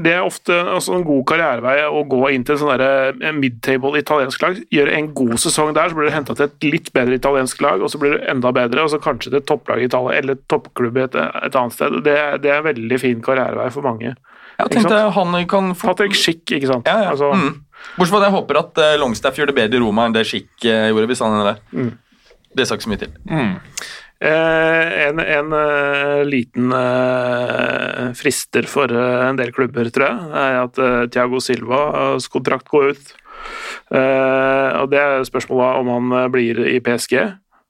det er ofte altså, en god karrierevei å gå inn til en sånn derre, mid-table italiensk lag. Gjøre en god sesong der, så blir du henta til et litt bedre italiensk lag, og så blir du enda bedre, og så kanskje til topplag i Italia, eller toppklubb et, et annet sted. Det, det er en veldig fin karrierevei for mange. Jeg tenkte han kan få Patrick Schick, ikke sant. ja, ja. Altså, mm. Bortsett fra at jeg håper at eh, Longstaff gjør det bedre i Roma enn det Schick eh, gjorde. hvis han er der. Mm. Det sa ikke så mye til. Eh, en en uh, liten uh, frister for uh, en del klubber, tror jeg, er at Thiago Silvas kontrakt går ut. Eh, og Det er spørsmålet om han blir i PSG,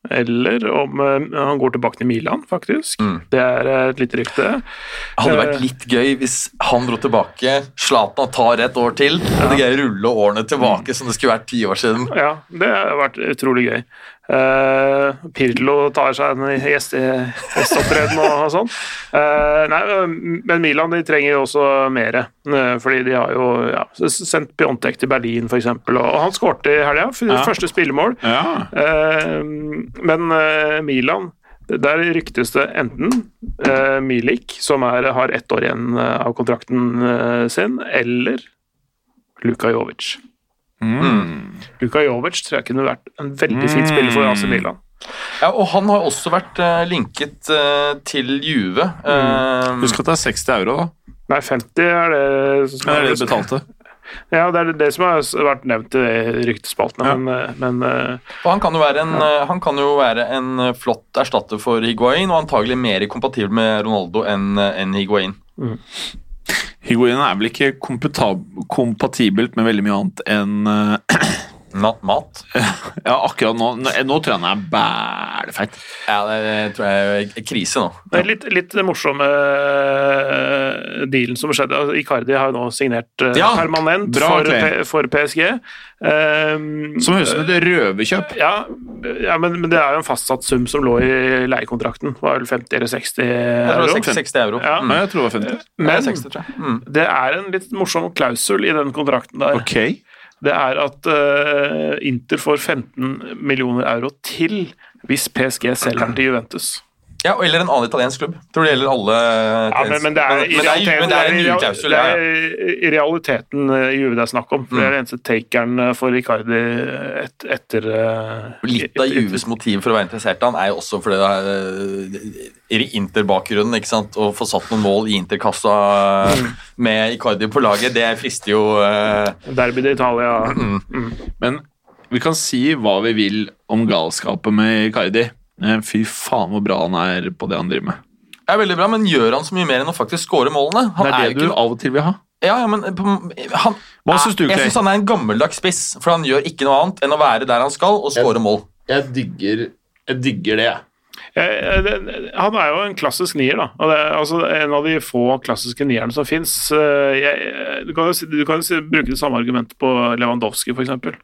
eller om eh, han går tilbake til Milan, faktisk. Mm. Det er eh, et lite rykte. Det hadde vært Eh, litt gøy hvis han dro tilbake, Zlatan tar et år til, og det greier å rulle årene tilbake som det skulle vært ti år siden. Ja, det har vært utrolig gøy. Uh, Pirlo tar seg en gjest, gjesteopptreden og, og sånn. Uh, nei, men Milan de trenger jo også mer, uh, fordi de har jo ja, sendt Piontek til Berlin f.eks. Og, og han skårte i helga, Ja. første spillemål. Ja. Eh, men eh, Milan der ryktes det enten eh, Milik, som er, har ett år igjen eh, av kontrakten eh, sin, eller Luka Jovic. Mm. Luka Jovic tror jeg kunne vært en veldig fin spiller for AC Milan. Ja, og han har også vært uh, linket uh, til Juve. Uh, Husk at det er 60 euro, da. Nei, 50 er det som Men er det de betalte. Ja, det er det som har vært nevnt i ryktespaltene, Ja. men, men og han kan, jo være en, ja. han kan jo være en flott erstatter for Higuain, og antagelig mer kompatibel med Ronaldo enn en Higuain. Higuain. Higuain er vel ikke kompatibelt med veldig mye annet enn eh, Mat. mat. Ja, akkurat nå Nå, nå tror jeg han er bælefeit. Ja, det, det tror jeg er krise nå. det er litt, litt morsomme uh, dealen som skjedde. Altså, Icardi har jo nå signert uh, Ja, permanent bra, for. For PSG. Um, Som høres ut som et røverkjøp. ja, ja men, men det er jo en fastsatt sum som lå i leiekontrakten. Det var vel 50 eller 60 Jeg tror det euro. var 60, 60 euro. Ja. Mm. Ja, jeg tror det var 50. Det er Men 60, tror jeg. Mm. det er en litt morsom klausul i den kontrakten der. Ok. Det er at eh, Inter får 15 millioner euro til hvis PSG selger den til Juventus. Ja, Eller en annen italiensk klubb. Tror det gjelder alle Ja, men, men det er, i men, det er, men det er en i klausul. det er i realiteten eh, Juve det er snakk om. For Det er den eneste takeren eh, for Ricardi et, etter eh, Litt av etter- Juves motiv for å være interessert i han er jo også fordi det er eh, i Inter-bakgrunnen. ikke sant? Å få satt noen mål i Inter-kassa Mm. med Icardi på laget, det frister jo uh... Derby d'Italia. Men vi kan si hva vi vil om galskapet med Icardi. Eh, Fy faen hvor bra han er på det han driver med. Det er veldig bra, men gjør han så mye mer enn å faktisk skåre målene? Han Det er det du ikke noe- av og til vil ha. Ja, ja, men han, Hva er- synes du, Jeg syns han er en gammeldags spiss, for han gjør ikke noe annet enn å være der han skal og skåre mål. Jeg digger, jeg digger det, jeg. Han er jo en klassisk nier, da. Og det er altså en av de få klassiske nierne som fins. Du kan jo du kan jo bruke det samme argumentet på Lewandowski, f.eks.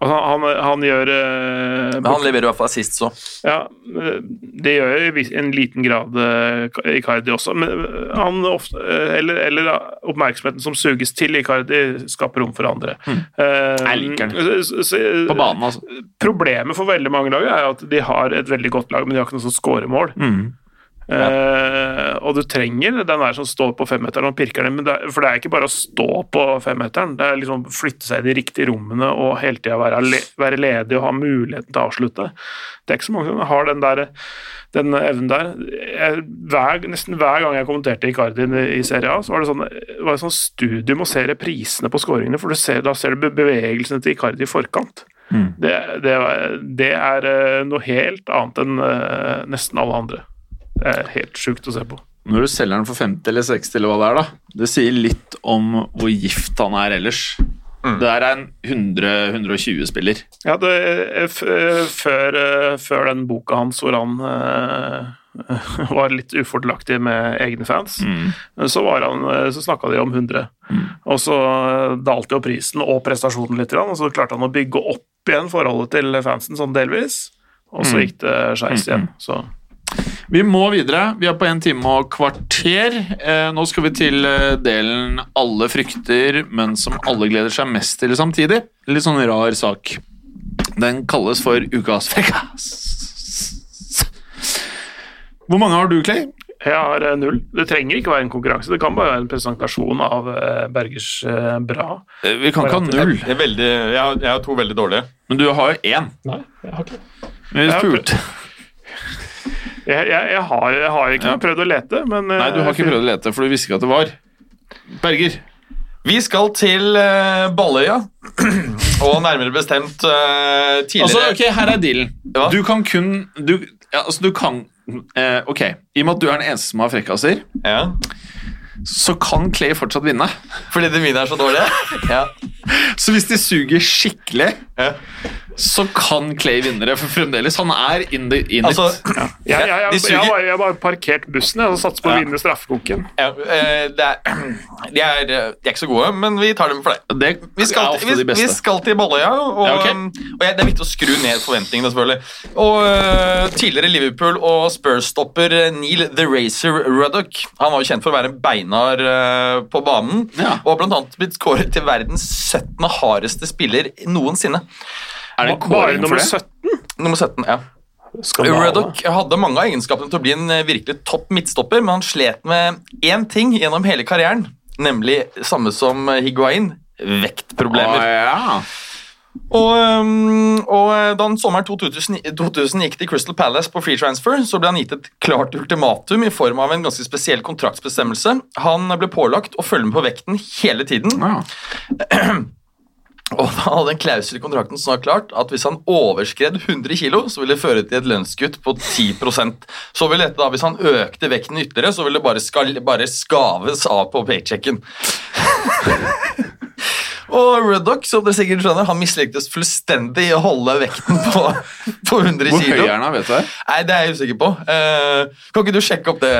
Altså, han, han gjør eh, Men han leverer i hvert fall sist, så. Ja, det gjør jo i en liten grad eh, Icardi også, men eh, han ofte, eh, eller, eller oppmerksomheten som suges til Icardi, skaper rom for andre. Eh, Jeg liker så- På banen, altså. Problemet for veldig mange lag er at de har et veldig godt lag, men de har ikke noe som scorer mål. Mm. Eh, og du trenger den der som står på femmeteren og pirker den, det, for det er ikke bare å stå på femmeteren, det er liksom flytte seg i de riktige rommene og hele tida være, le, være ledig og ha muligheten til å avslutte. Det er ikke så mange som har den, der, den evnen der. Jeg, hver, nesten hver gang jeg kommenterte Icardi i Serie A, så var det sånn, var det sånn studium å se reprisene på skåringene, for du ser, da ser du bevegelsene til Icardi i forkant. Mm. Det, det, det er eh, noe helt annet enn eh, nesten alle andre. Det er helt sjukt å se på. Når du selger den for 50 eller 60 eller hva det er, da Det sier litt om hvor gift han er ellers. Det er en 100-120-spiller. Ja, det, eh, eh, før, eh, før den boka hans hvor han eh, var litt ufordelaktig med egne fans, så, var han, så snakka de om 100. Og så dalte jo prisen og prestasjonen litt, og så klarte han å bygge opp igjen forholdet til fansen sånn delvis, og så gikk det skeis igjen. Så Vi må videre. Vi er på en time og kvarter. Eh, nå skal vi til eh, delen alle frykter, men som alle gleder seg mest til samtidig. Litt sånn rar sak. Den kalles for Ukas frekkas. Hvor mange har du, Clay? jeg har eh, null. Det trenger ikke være en konkurranse, det kan bare være en presentasjon av Bergers bra. Vi kan ikke ha null, Jeg, er veldig, jeg, har, jeg har to veldig dårlige. men du har jo én. Nei, jeg har ikke Vi Ja, spurte. Jeg, jeg, jeg, har, jeg har ikke Ja. prøvd å lete, men eh, Nei, du har ikke prøvd å lete, for du visste ikke at det var. Berger. Vi skal til uh, Balløya, og nærmere bestemt uh, tidligere Altså, ok, her er dealen. Ja. Du kan kun du, ja, altså, du kan uh, Ok, i og med at du er den eneste som har frekkaser, ja. så kan Clay fortsatt vinne. Fordi de mine er så dårlige? Ja. Så hvis de suger skikkelig, ja. Så kan Clay vinne det, for fremdeles han er in, the, in Altså, it. jeg, ja, ja, de jeg, har bare- bare parkert bussen jeg, og satser på å vinne straffekonken. ja, eh, de, er, de er ikke så gode, men vi tar dem for det. Det Vi skal, til, ofte de vi, vi skal til Balløya, og, Ja, ok. um, og jeg, det er viktig å skru ned forventningene, selvfølgelig. Og uh, Tidligere Liverpool- og Spurs-stopper uh, Neil The Racer Ruddock Han var jo kjent for å være en beinar uh, på banen, Ja. og har blant annet blitt skåret til verdens 17. hardeste spiller noensinne. Er det en Bare kåring for nummer det? 17? Nummer 17, ja. Skandale. Ruddock hadde mange av egenskapene til å bli en eh, virkelig topp midtstopper, men han slet med én ting gjennom hele karrieren, nemlig samme som eh, Higuain vektproblemer. Å, ja. Og, og eh, da han sommeren 2000, 2000 gikk til Crystal Palace på free transfer, så ble han gitt et klart ultimatum i form av en ganske spesiell kontraktsbestemmelse. Han ble pålagt å følge med på vekten hele tiden, Ja. og da hadde en klausul i kontrakten som var klart at hvis han overskred 100 kg, så ville det føre til et lønnskutt på 10% Så ville dette da, Hvis han økte vekten ytterligere, så ville det bare, skal, bare skaves av på paychecken. Og Ruddock, som dere sikkert skjønner, han mislyktes fullstendig i å holde vekten på, på 100 Hvor høy er han, vet du det? Nei, det er jeg usikker på. Uh, kan ikke du sjekke opp det,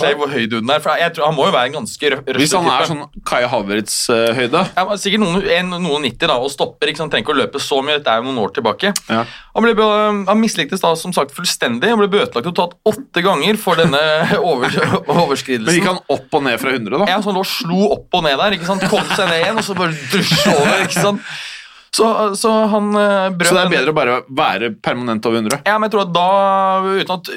Clay, hvor høy duden er? For jeg tror Han må jo være en ganske rø- røff Hvis han er sånn Kai Havertz-høyde ja, Sikkert noen, en, noen 90 da, og stopper. ikke sant? Trenger ikke å løpe så mye. Dette er jo noen år tilbake. ja. Han, ble, han mislyktes da som sagt fullstendig. Han ble bøtelagt tatt åtte ganger for denne over, overskridelsen. Men gikk han opp og ned fra 100, da? Ja, så han lå slo opp og ned der. ikke sant? Kom seg ned igjen, og så bare drusje over. ikke sant? Så, så han eh, brøt Så det er bedre å bare være permanent over 100? Ja, men jeg tror at da uten at,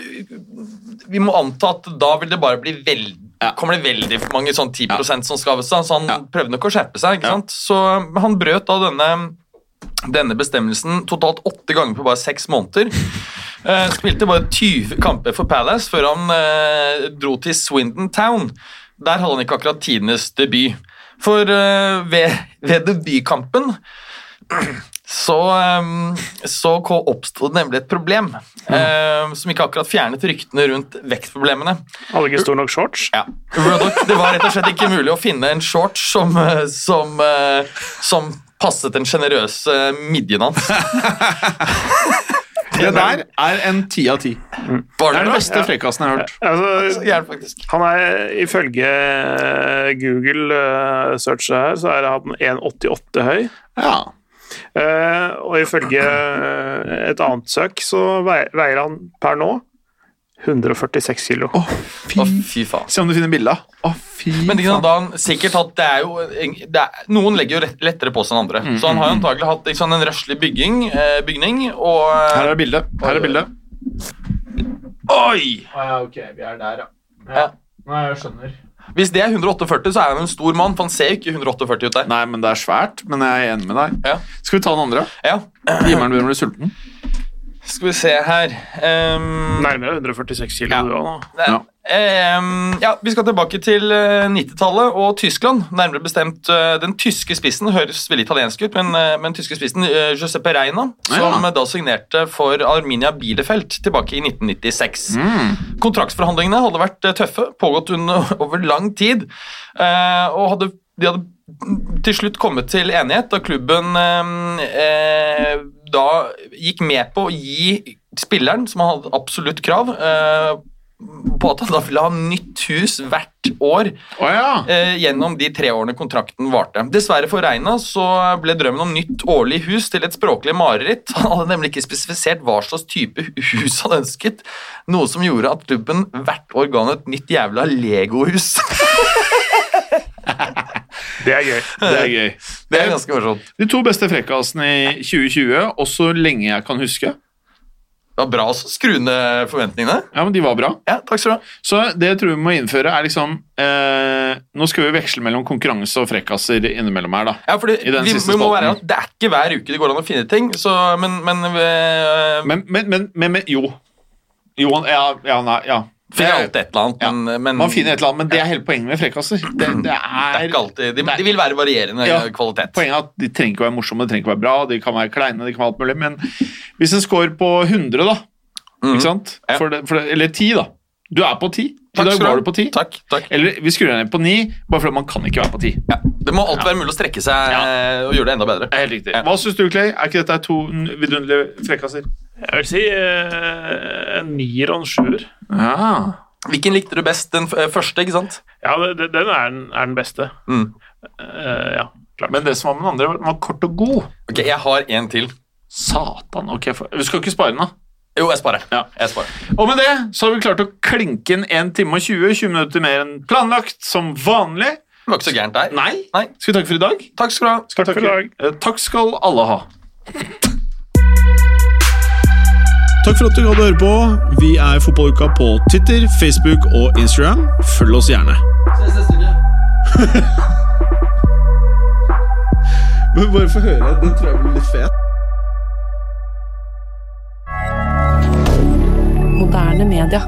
Vi må anta at da vil det bare bli veldig Ja. kommer det veldig mange sånn 10% som skal av, så han Ja. prøvde nok å skjerpe seg. ikke Ja. sant? Så han brøt da denne, denne bestemmelsen totalt åtte ganger på bare seks måneder. Uh, spilte bare 20 kamper for Palace før han uh, dro til Swindon Town. Der hadde han ikke akkurat tidenes debut. For eh, ved, ved debutkampen så, um, så oppsto det nemlig et problem eh, som ikke akkurat fjernet ryktene rundt vektproblemene. Hadde ikke stor nok shorts. Ja. Ruddock, det var rett og slett ikke mulig å finne en shorts som, eh, som, eh, som passet den sjenerøse midjen hans. Det der er en ti av ti. Det er den beste frekkasen jeg har hørt. Altså, han er ifølge eh, Google uh, search her, så er han 1,88 høy. Ja. Uh, og ifølge eh, et annet søk så veier han per nå 146 kilo. Å, fy Å, fy faen. Se om du finner bilde. Å, fy Men ikke sant, da han sikkert hatt det er jo, det er, Noen legger jo lettere på seg enn andre. Så han har jo antagelig hatt liksom, en røslig bygging, eh, bygning og eh, Her er bildet. Her er bildet. Oi! ja, ok. Vi er der, Ja. Nei, jeg skjønner. Hvis det er 148, så er han en stor mann, for han ser jo ikke 148 ut der. Nei, men det er svært. Men jeg er enig med deg. Ja. Skal vi ta den andre? Ja. Giver han, du blir sulten. Skal vi se her um, Nærmere 146 kilo. Ja. du òg, da. Ja. Um, ja, Vi skal tilbake til eh, 90-tallet og Tyskland. Nærmere bestemt uh, den tyske spissen. Høres veldig italiensk ut, men, uh, men tyske spissen uh, Giuseppe Reina, som Ja. eh, da signerte for Arminia Bielefeld tilbake i 1996. Mm. Kontraktsforhandlingene hadde vært eh, tøffe, pågått under, over lang tid. eh, og hadde, de hadde til slutt kommet til enighet da klubben eh, eh, da gikk med på å gi spilleren, som hadde absolutt krav, eh, på at han da ville ha nytt hus hvert år oh, ja. eh, gjennom de tre årene kontrakten varte. Dessverre for Reina så ble drømmen om nytt årlig hus til et språklig mareritt. Han hadde nemlig ikke spesifisert hva slags type hus han ønsket, noe som gjorde at klubben hvert år ga han et nytt jævla legohus. Det er gøy. Det er gøy. Det er ganske morsomt. De to beste frekkasene i 2020, og så lenge jeg kan huske. Det var bra å skru ned forventningene. Ja, men de var bra. Ja, takk skal du ha. Så det jeg tror vi må innføre, er liksom eh, Nå skal vi veksle mellom konkurranse og frekkaser innimellom her, da. Ja, fordi I vi, vi må være at Det er ikke hver uke det går an å finne ting, så, men, men, øh, Men, men, men, men, men jo. Jo, ja, ja, nei, ja. Finner alltid et eller annet. Ja, Men, men Man finner et eller annet, men det er hele poenget med frekkaser. Det, det det er er ikke alltid, de, de vil være varierende Ja. kvalitet. Poenget er at de trenger ikke å være morsomme, de trenger ikke å være bra, de kan være kleine, de kan være alt mulig, men hvis en scorer på 100, da, ikke sant? Ja. For det, for det, eller 10, da. Du er på 10. I dag var du på 10. Takk, takk. Eller vi skrur ned på 9, bare fordi man kan ikke være på 10. Ja. Det må alltid være mulig å strekke seg øh, og gjøre det enda bedre. Helt riktig. Ja. Hva syns du, Clay? Er ikke dette to vidunderlige frekkaser? Jeg vil si eh, en nier og en sjuer. Ja. Hvilken likte du best? Den øh, første, ikke sant? Ja, den er den, er den beste. Mm. Uh, ja, klart. Men det som var med den andre, var- kort og god. Ok, jeg har en til. Satan. Ok, for, vi skal ikke spare den, da. Jo, jeg sparer. Ja. Jeg sparer. Og med det så har vi klart å klinke inn 1 time og 20, 20 minutter mer enn planlagt, som vanlig. Det var ikke så gærent der. Nei. Nei. Skal vi takke for i dag? Takk skal du ha. Skal Takk for i Eh, Takk skal alle ha. Takk for at du gadd å høre på. Vi er Fotballuka på Twitter, Facebook og Instagram. Følg oss gjerne. Ses neste uke. Bare få høre. Den tror jeg blir litt fet. Moderne media.